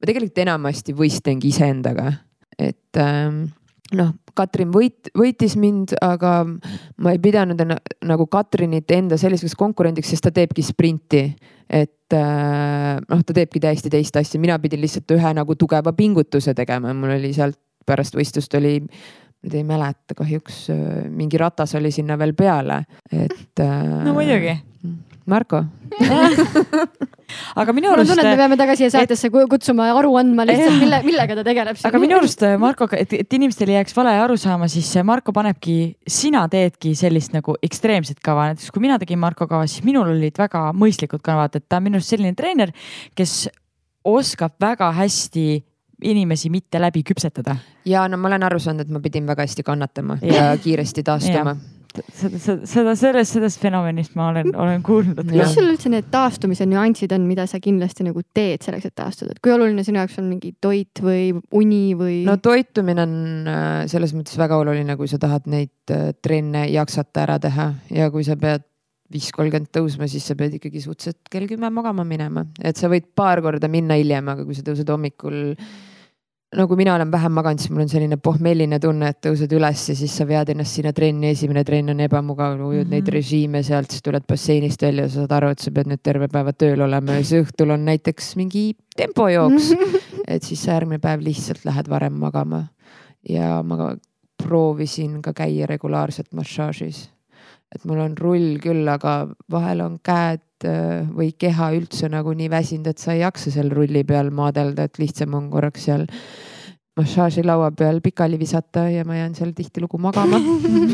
ma tegelikult enamasti võistlengi iseendaga, et ähm, noh, Katrin võit, võitis mind, aga ma ei pidanud ena, nagu Katrinit enda selliseks konkurendiks, sest ta teebki sprinti. et äh, noh, ta teebki täiesti teist asja, mina pidin lihtsalt ühe nagu tugeva pingutuse tegema ja mul oli sealt pärast võistlust oli nüüd ei mäleta kahjuks, äh, mingi ratas oli sinna veel peale, et äh,. no muidugi. Marko aga minu mul on arust. tunne, et me peame taga siia saatesse et... kutsuma aru andma lihtsalt, mille, millega ta tegeleb. aga minu arust Marko, et, et inimestel ei jääks vale arusaama, siis Marko panebki, sina teedki sellist nagu ekstreemset kava, näiteks kui mina tegin Marko kava, siis minul olid väga mõistlikud kavad, et ta on minu arust selline treener, kes oskab väga hästi inimesi mitte läbi küpsetada. ja no ma olen aru saanud, et ma pidin väga hästi kannatama ja, ja kiiresti taastuma seda, seda, seda, sellest, sellest fenomenist ma olen, olen kuulnud. mis sul üldse need taastumise nüansid on, mida sa kindlasti nagu teed selleks, et taastuda, et kui oluline sinu jaoks on mingi toit või uni või? no toitumine on äh, selles mõttes väga oluline, kui sa tahad neid äh, trenne jaksata ära teha ja kui sa pead viis kolmkümmend tõusma, siis sa pead ikkagi suhteliselt kell kümme magama minema, et sa võid paar korda minna hiljem, aga kui sa tõused hommikul no kui mina olen vähem maganud, siis mul on selline pohmelline tunne, et tõused üles ja siis sa vead ennast sinna trenni, esimene trenn on ebamugav, ujud mm -hmm. neid režiime sealt, siis tuled basseinist välja, sa saad aru, et sa pead nüüd terve päeva tööl olema ja siis õhtul on näiteks mingi tempojooks mm. -hmm. et siis sa järgmine päev lihtsalt lähed varem magama. ja ma proovisin ka käia regulaarselt massaažis. Et mul on rull küll, aga vahel on käed äh, või keha üldse nagu nii väsinud, et sa ei jaksa seal rulli peal maadelda, et lihtsam on korraks seal massaažilaua peal pikali visata ja ma jään seal tihtilugu magama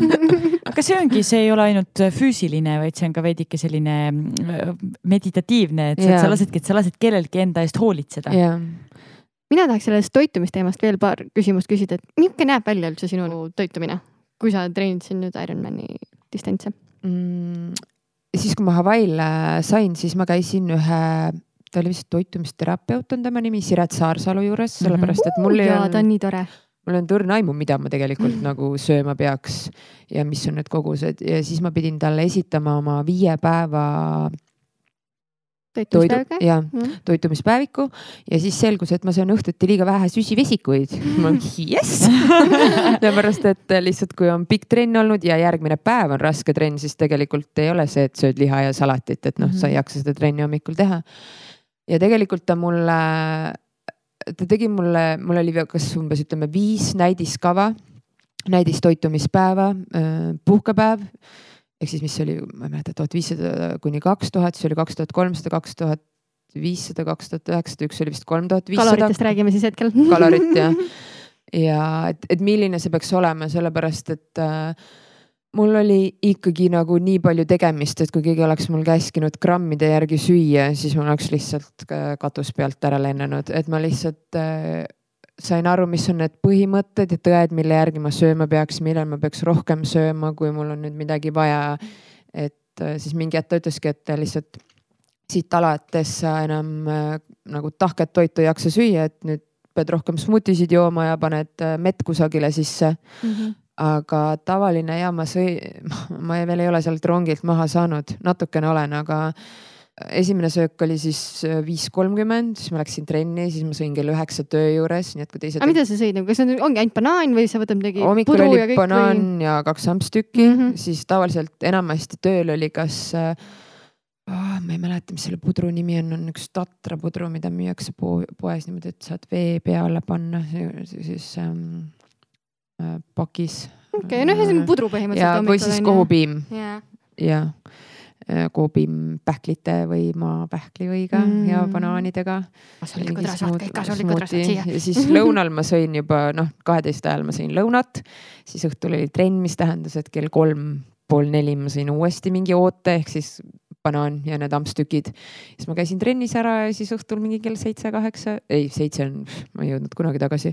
aga see ongi, see ei ole ainult füüsiline, vaid see on ka veidike selline äh, meditatiivne, et yeah. sa lasedki, et sa lased kellelgi enda eest hoolitseda yeah. mina tahaks sellest toitumisteemast veel paar küsimust küsida, et milline näeb välja üldse sinu toitumine, kui sa treenid siin nüüd Ironmani distantse mm,? siis, kui ma Hawaii'l sain, siis ma käisin ühe ta oli vist toitumisterapeut on tema nimi, Siret Saarsalu juures, mhm. sellepärast et mul ei olnud. ta on nii tore mul on tõrne aimu, mida ma tegelikult mm. nagu sööma peaks ja mis on need kogused ja siis ma pidin talle esitama oma viie päeva toidu toitumispäev ja Mm. toitumispäeviku ja siis selgus, et ma söön õhtuti liiga vähe süsivesikuid. ma olen jess sellepärast, et lihtsalt kui on pikk trenn olnud ja järgmine päev on raske trenn, siis tegelikult ei ole see, et sööd liha ja salatit, et noh mm -hmm., sa ei jaksa seda trenni hommikul teha. ja tegelikult ta mulle, ta tegi mulle, mul oli kas umbes ütleme viis näidiskava, näidistoitumispäeva, puhkepäev ehk siis, mis oli, ma ei mäleta, tuhat viissada kuni kaks tuhat, siis oli kaks tuhat kolmsada, kaks tuhat viissada, kaks tuhat üheksasada, üks oli vist kolm tuhat viissada. kaloritest räägime siis hetkel. kalorit jah. ja et, et milline see peaks olema, sellepärast et äh, mul oli ikkagi nagu nii palju tegemist, et kui keegi oleks mul käskinud grammide järgi süüa, siis mul oleks lihtsalt katus pealt ära lennanud, et ma lihtsalt äh, sain aru, mis on need põhimõtted ja tõed, mille järgi ma sööma peaks, millal ma peaks rohkem sööma, kui mul on nüüd midagi vaja. et äh, siis mingi hetk ta ütleski, et lihtsalt siit alates sa enam äh, nagu tahket toitu ei jaksa süüa, et nüüd pead rohkem smuutisid jooma ja paned äh, mett kusagile sisse mm. -hmm aga tavaline ja ma sõi, ma veel ei ole sealt rongilt maha saanud, natukene olen, aga esimene söök oli siis viis kolmkümmend, siis ma läksin trenni, siis ma sõin kell üheksa töö juures, nii et kui teised. aga mida sa sõid nagu, kas see ongi ainult banaan või sa võtad midagi? hommikul oli ja banaan või... ja kaks ampstükki mm, -hmm. siis tavaliselt enamasti tööl oli kas äh, oh,, ma ei mäleta, mis selle pudru nimi on, on üks Tatra pudru, mida müüakse po poes niimoodi, et saad vee peale panna siis ähm, äh, pakis. okei okay,, noh, ühesõnaga pudru põhimõtteliselt. või siis kohupiim jah Äh, koobim pähklite või maapähklivõiga mm. ja banaanidega. siia. ja siis lõunal ma sõin juba noh, kaheteist ajal ma sõin lõunat, siis õhtul oli trenn, mis tähendas, et kell kolm pool neli ma sõin uuesti mingi oote ehk siis banaan ja need ampstükid. siis ma käisin trennis ära ja siis õhtul mingi kell seitse-kaheksa, ei seitse on, ma ei jõudnud kunagi tagasi.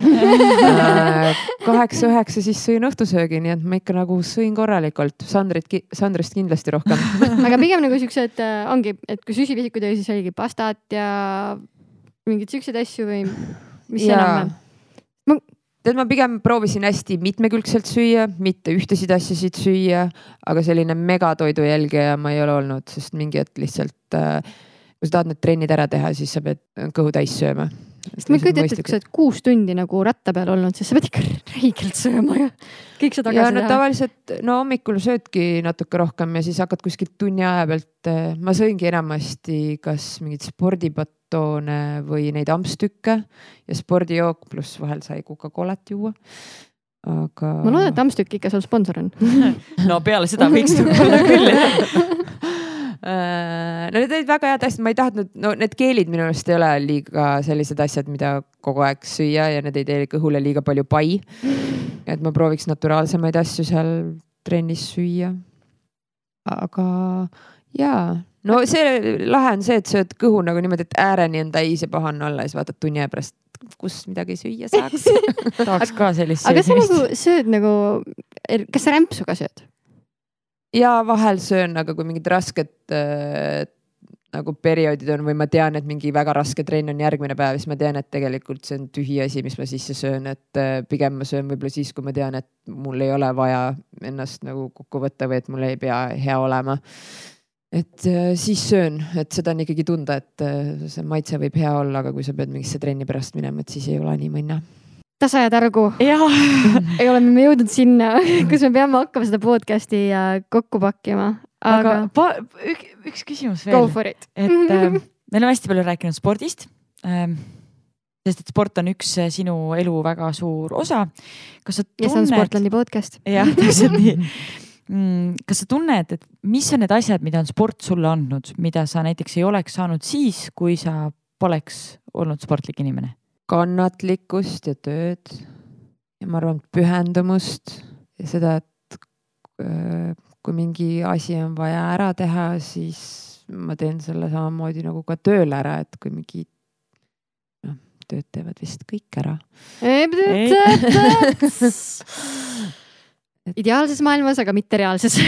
Kaheksa-üheksa siis sõin õhtusöögi, nii et ma ikka nagu sõin korralikult, Sandrit, Sandrist kindlasti rohkem. Aga pigem nagu siuksed äh, ongi, et kui süsivesikud oli, siis oligi pastat ja mingeid siukseid asju või mis enam-vähem tead, ma pigem proovisin hästi mitmekülgselt süüa, mitte ühtesid asjasid süüa, aga selline megatoidu jälgija ma ei ole olnud, sest mingi hetk lihtsalt äh, kui sa tahad need trennid ära teha, siis sa pead kõhu täis sööma. Sest ma ei kujuta ette, et kui sa oled kuus tundi nagu ratta peal olnud, siis sa pead ikka räigelt sööma ja kõik sa tagasi ja, no, teha. tavaliselt no hommikul söödki natuke rohkem ja siis hakkad kuskilt tunni aja pealt, äh, ma sõingi enamasti kas mingit spordipat kartoone või neid ampstükke ja spordijook, pluss vahel sai Coca-Colat juua. aga. ma loodan, et ampstükk ikka sul sponsor on no peale seda võiks olla küll äh, no need olid väga head asjad, ma ei tahtnud, no need keelid minu arust ei ole liiga sellised asjad, mida kogu aeg süüa ja need ei tee kõhule liiga palju pai. et ma prooviks naturaalsemaid asju seal trennis süüa. aga jaa, no see lahe on see, et sööd kõhu nagu niimoodi, et ääreni on täis ja pahane olla ja siis vaatad tunni aja pärast, kus midagi süüa saaks tahaks ka sellist aga sa nagu sööd nagu, kas sa rämpsu ka sööd? Ja vahel söön, aga kui mingid rasked äh, nagu perioodid on või ma tean, et mingi väga raske trenn on järgmine päev, siis ma tean, et tegelikult see on tühi asi, mis ma sisse söön, et äh, pigem ma söön võib-olla siis, kui ma tean, et mul ei ole vaja ennast nagu kokku võtta või et mul ei pea hea olema et äh, siis söön, et seda on ikkagi tunda, et äh, see maitse võib hea olla, aga kui sa pead mingisse trenni pärast minema, et siis ei ole nii mõnna. Tasa ja targu. ei oleme me jõudnud sinna, kus me peame hakkama seda podcast'i äh, kokku pakkima. aga, aga üks, üks küsimus veel. Go for it. et äh, me oleme hästi palju rääkinud spordist ähm, sest et sport on üks sinu elu väga suur osa. kas sa tunned? ja see on Sportlandi podcast. jah, täpselt nii Mm, kas sa tunned, et mis on need asjad, mida on sport sulle andnud, mida sa näiteks ei oleks saanud siis, kui sa poleks olnud sportlik inimene? Kannatlikkust ja tööd ja ma arvan, pühendumust ja seda, et äh, kui mingi asi on vaja ära teha, siis ma teen selle samamoodi nagu ka tööl ära, et kui mingi noh, tööd teevad vist kõik ära. Ideaalses maailmas, aga mitte reaalses.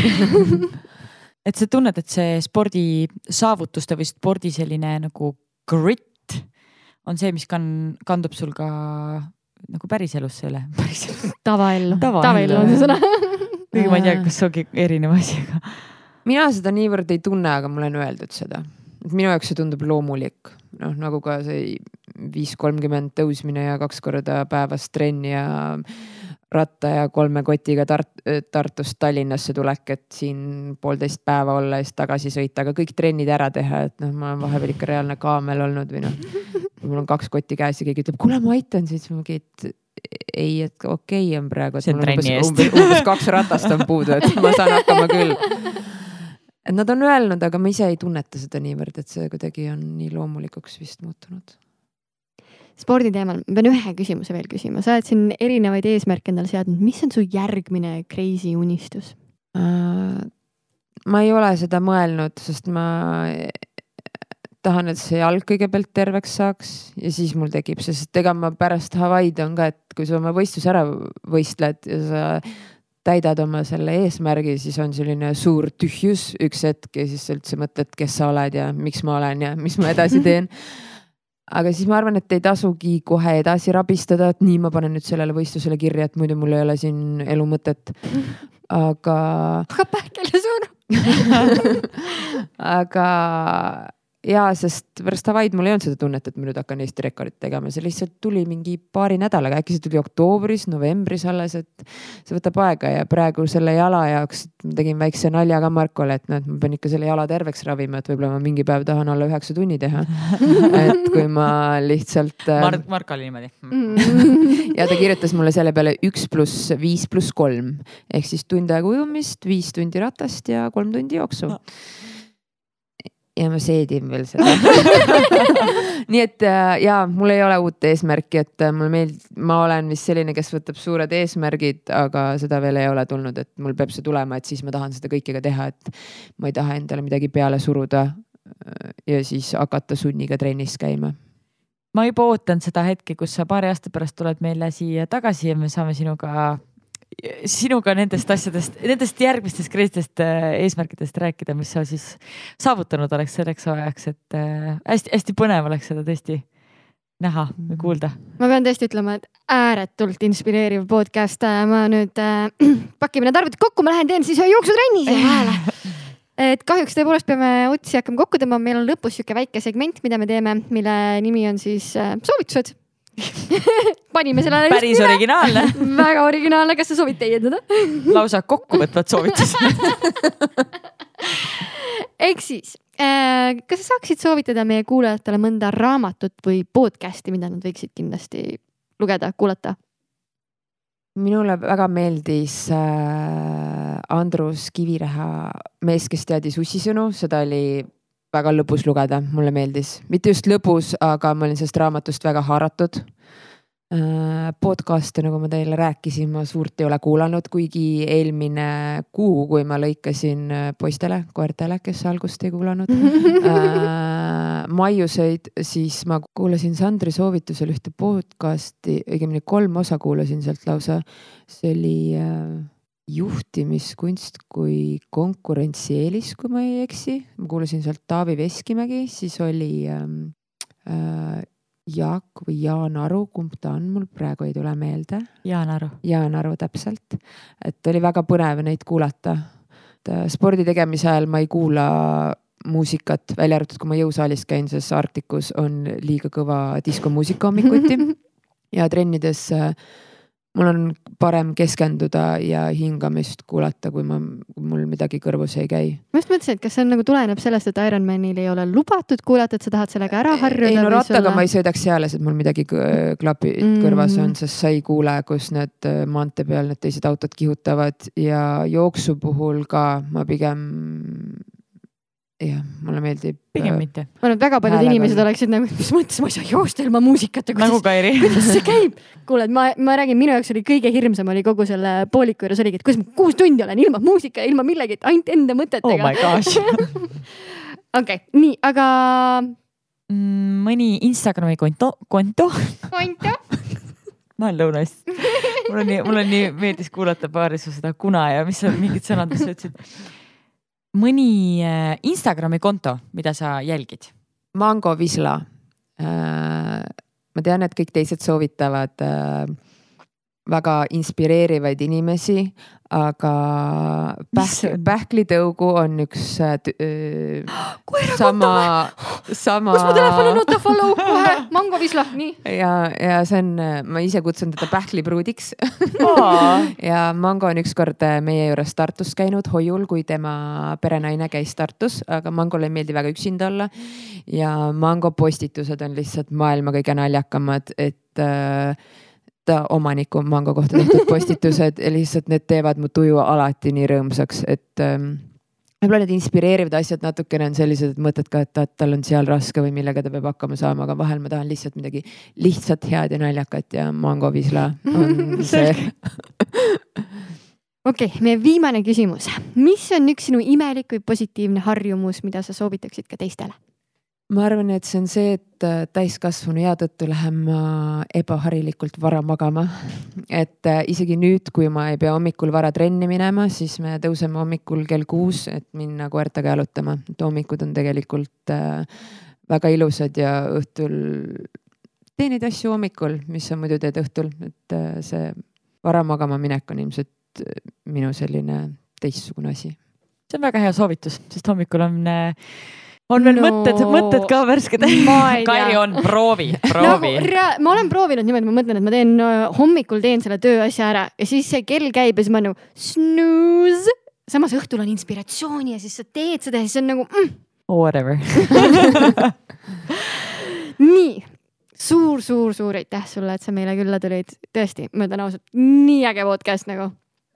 Et sa tunned, et see spordi saavutuste või spordi selline nagu grit on see, mis kann-, kandub sul ka nagu päriselusse üle, päriselus. tavaellu, tavaellu on see sõna. Kuigi ma ei tea, kas see ongi erinev asi, aga. mina seda niivõrd ei tunne, aga mulle on öeldud seda. Et minu jaoks see tundub loomulik, noh nagu ka see viis kolmkümmend tõusmine ja kaks korda päevas trenn ja ratta ja kolme kotiga Tart-, Tartust Tallinnasse tulek, et siin poolteist päeva olla ja siis tagasi sõita, aga kõik trennid ära teha, et noh, ma olen vahepeal ikka reaalne kaamel olnud või noh. mul on kaks kotti käes ja keegi ütleb, kuule, ma aitan sind, siis ma mingi, et ei, et okei okay on praegu. see on trenni eest. umbes, umbes kaks ratast on puudu, et ma saan hakkama küll. et nad on öelnud, aga ma ise ei tunneta seda niivõrd, et see kuidagi on nii loomulikuks vist muutunud spordi teemal, ma pean ühe küsimuse veel küsima, sa oled siin erinevaid eesmärke endale seadnud, mis on su järgmine crazy unistus? Uh,? ma ei ole seda mõelnud, sest ma tahan, et see jalg kõigepealt terveks saaks ja siis mul tekib see, sest ega ma pärast Hawaii'd on ka, et kui sa oma võistluse ära võistled ja sa täidad oma selle eesmärgi, siis on selline suur tühjus üks hetk ja siis sa üldse mõtled, kes sa oled ja miks ma olen ja mis ma edasi teen aga siis ma arvan, et ei tasugi kohe edasi rabistada, et nii, ma panen nüüd sellele võistlusele kirja, et muidu mul ei ole siin elu mõtet. aga. aga pähkele surm aga ja sest pärast Hawaii'd mul ei olnud seda tunnet, et ma nüüd hakkan Eesti rekordit tegema, see lihtsalt tuli mingi paari nädalaga, äkki see tuli oktoobris, novembris alles, et see võtab aega. Ja praegu selle jala jaoks ma tegin väikse nalja ka Markole, et noh, et ma pean ikka selle jala terveks ravima, et võib-olla ma mingi päev tahan alla üheksa tunni teha. et kui ma lihtsalt äh, Mark, Mark oli niimoodi. Mm. ja ta kirjutas mulle selle peale üks pluss viis pluss kolm. Ehk siis tund aega ujumist, viis tundi ratast ja kolm tundi jooksu. No ja ma seedin veel seda. Nii et äh, ja mul ei ole uut eesmärki, et äh, mulle meeldib, ma olen vist selline, kes võtab suured eesmärgid, aga seda veel ei ole tulnud, et mul peab see tulema, et siis ma tahan seda kõike ka teha, et ma ei taha endale midagi peale suruda äh, ja siis hakata sunniga trennis käima. Ma juba ootan seda hetke, kus sa paari aasta pärast tuled meile siia tagasi ja me saame sinuga sinuga nendest asjadest, nendest järgmistest kreistest äh, eesmärkidest rääkida, mis sa siis saavutanud oleks selleks ajaks, et hästi-hästi äh, põnev oleks seda tõesti näha või kuulda. ma pean tõesti ütlema, et ääretult inspireeriv podcast, ma nüüd äh,, pakime need arvutid kokku, ma lähen teen siis ühe jooksutrenni siia vahele. et kahjuks tõepoolest peame otsi hakkama kokku tõmbama, meil on lõpus sihuke väike segment, mida me teeme, mille nimi on siis äh, soovitused panime sellele. päris originaalne. Väga originaalne, kas sa soovid täiendada lausa kokkuvõtvad soovitused. Ehk siis äh,, kas sa saaksid soovitada meie kuulajatele mõnda raamatut või podcast'i, mida nad võiksid kindlasti lugeda, kuulata? minule väga meeldis äh, Andrus Kiviräha Mees, kes teadis ussisõnu, seda oli väga lõbus lugeda, mulle meeldis, mitte just lõbus, aga ma olin sellest raamatust väga haaratud. Äh, podcast'e, nagu ma teile rääkisin, ma suurt ei ole kuulanud, kuigi eelmine kuu, kui ma lõikasin äh, poistele, koertele, kes algust ei kuulanud äh, maiuseid, siis ma kuulasin Sandri soovitusel ühte podcast'i, õigemini kolm osa kuulasin sealt lausa. see oli äh, juhtimiskunst kui konkurentsieelis, kui ma ei eksi. ma kuulasin sealt Taavi Veskimägi, siis oli ähm, äh, Jaak või Jaan Aru, kumb ta on, mul praegu ei tule meelde. Jaan Aru. Jaan Aru, täpselt. et oli väga põnev neid kuulata. Äh, spordi tegemise ajal ma ei kuula muusikat, välja arvatud, kui ma jõusaalis käin, sest Arktikus on liiga kõva diskomuusika hommikuti ja trennides äh, mul on parem keskenduda ja hingamist kuulata, kui ma, mul midagi kõrvus ei käi. ma just mõtlesin, et kas see on nagu tuleneb sellest, et Ironmanil ei ole lubatud kuulata, et sa tahad sellega ära harjuda? ei no rattaga sulle... ma ei sõidaks seales, et mul midagi klapid mm -hmm. kõrvas on, sest sa ei kuule, kus need äh, maantee peal need teised autod kihutavad ja jooksu puhul ka ma pigem jah, mulle meeldib. pigem äh, mitte. ma arvan, et väga paljud inimesed peal. oleksid nagu, mis mõttes ma ei saa joosta ilma muusikata. nagu Kairi. kuidas see käib? kuule, ma, ma räägin, minu jaoks oli kõige hirmsam oli kogu selle pooliku juures oligi, et kuidas ma kuus tundi olen ilma muusika, ilma millegi, ainult enda mõtetega. oh my gosh okei nii, aga mm,. mõni Instagrami konto, konto. konto ma olen lõunas. mul on nii, mul on nii meeldis kuulata paari su seda kuna ja mis sa mingid sõnad, mis sa ütlesid mõni äh, Instagrami konto, mida sa jälgid? Mango Visla. Äh, ma tean, et kõik teised soovitavad äh, väga inspireerivaid inimesi, aga pähk, pähklitõugu on üks äh, öö, koera sama, sama. kus mu telefon on, oota follow kohe, Mango Visla, nii. ja, ja see on, ma ise kutsun teda pähklipruudiks ja Mango on ükskord äh, meie juures Tartus käinud hoiul, kui tema perenaine käis Tartus, aga Mangole ei meeldi väga üksinda olla. ja Mango postitused on lihtsalt maailma kõige naljakamad, et äh, omaniku Mango kohta tehtud postitused ja lihtsalt need teevad mu tuju alati nii rõõmsaks, et ähm, võib-olla need inspireerivad asjad natukene on sellised, et mõtled ka, et ta, tal on seal raske või millega ta peab hakkama saama, aga vahel ma tahan lihtsalt midagi lihtsalt head ja naljakat ja Mango Visla on see. okei meie viimane küsimus. mis on üks sinu imelik või positiivne harjumus, mida sa soovitaksid ka teistele? Ma arvan, et see on see, et äh, täiskasvanu ea tõttu lähen ma ebaharilikult vara magama. et äh, isegi nüüd, kui ma ei pea hommikul vara trenni minema, siis me tõuseme hommikul kell kuus, et minna koertega jalutama. et hommikud on tegelikult äh, väga ilusad ja õhtul tee neid asju hommikul, mis sa muidu teed õhtul, et see vara magama minek on ilmselt minu selline teistsugune asi. see on väga hea soovitus, sest hommikul on äh, on veel No. mõtted, mõtted ka värsked. Kairi on, proovi, proovi. rea- ma olen proovinud niimoodi, ma mõtlen, et ma teen äh, hommikul teen selle tööasja ära ja siis see kell käib ja siis ma nagu snooze. samas õhtul on inspiratsiooni ja siis sa teed seda ja siis on nagu mm, Whatever. nii suur-suur-suur aitäh sulle, et sa meile külla tulid. tõesti, ma ütlen ausalt, nii äge podcast nagu.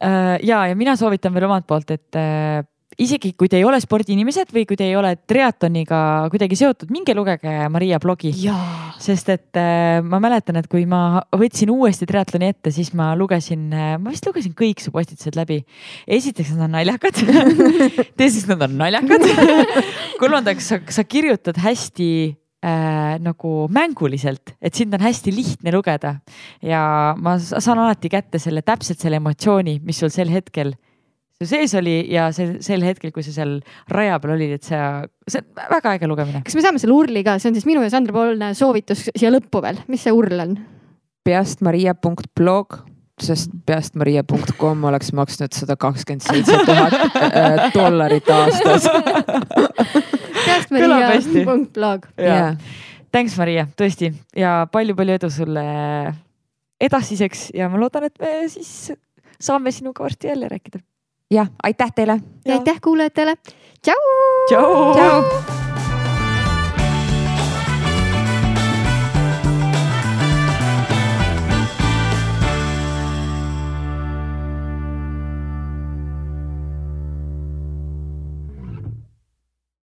Äh, ja, ja mina soovitan veel omalt poolt, et äh, isegi kui te ei ole spordiinimesed või kui te ei ole triatloniga kuidagi seotud, minge lugege Maria blogi. sest et äh, ma mäletan, et kui ma võtsin uuesti triatloni ette, siis ma lugesin, ma vist lugesin kõik su postitused läbi. esiteks nad on naljakad. teiseks nad on naljakad. kolmandaks sa, sa kirjutad hästi äh, nagu mänguliselt, et sind on hästi lihtne lugeda ja ma saan alati kätte selle täpselt selle emotsiooni, mis sul sel hetkel su sees oli ja see sel hetkel, kui sa seal raja peal olid, et sa, see on väga äge lugemine. kas me saame selle urli ka, see on siis minu ja Sandra poolne soovitus siia lõppu veel, mis see url on? peastmaria.blog, sest peastmaria.com oleks maksnud sada kakskümmend seitse tuhat äh, dollarit aastas. Peastmaria.blog. jaa, Thanks, Maria, tõesti ja palju-palju edu sulle edasiseks ja ma loodan, et me siis saame sinuga varsti jälle rääkida. jah, aitäh teile. ja aitäh kuulajatele. tšau. tšau. tšau.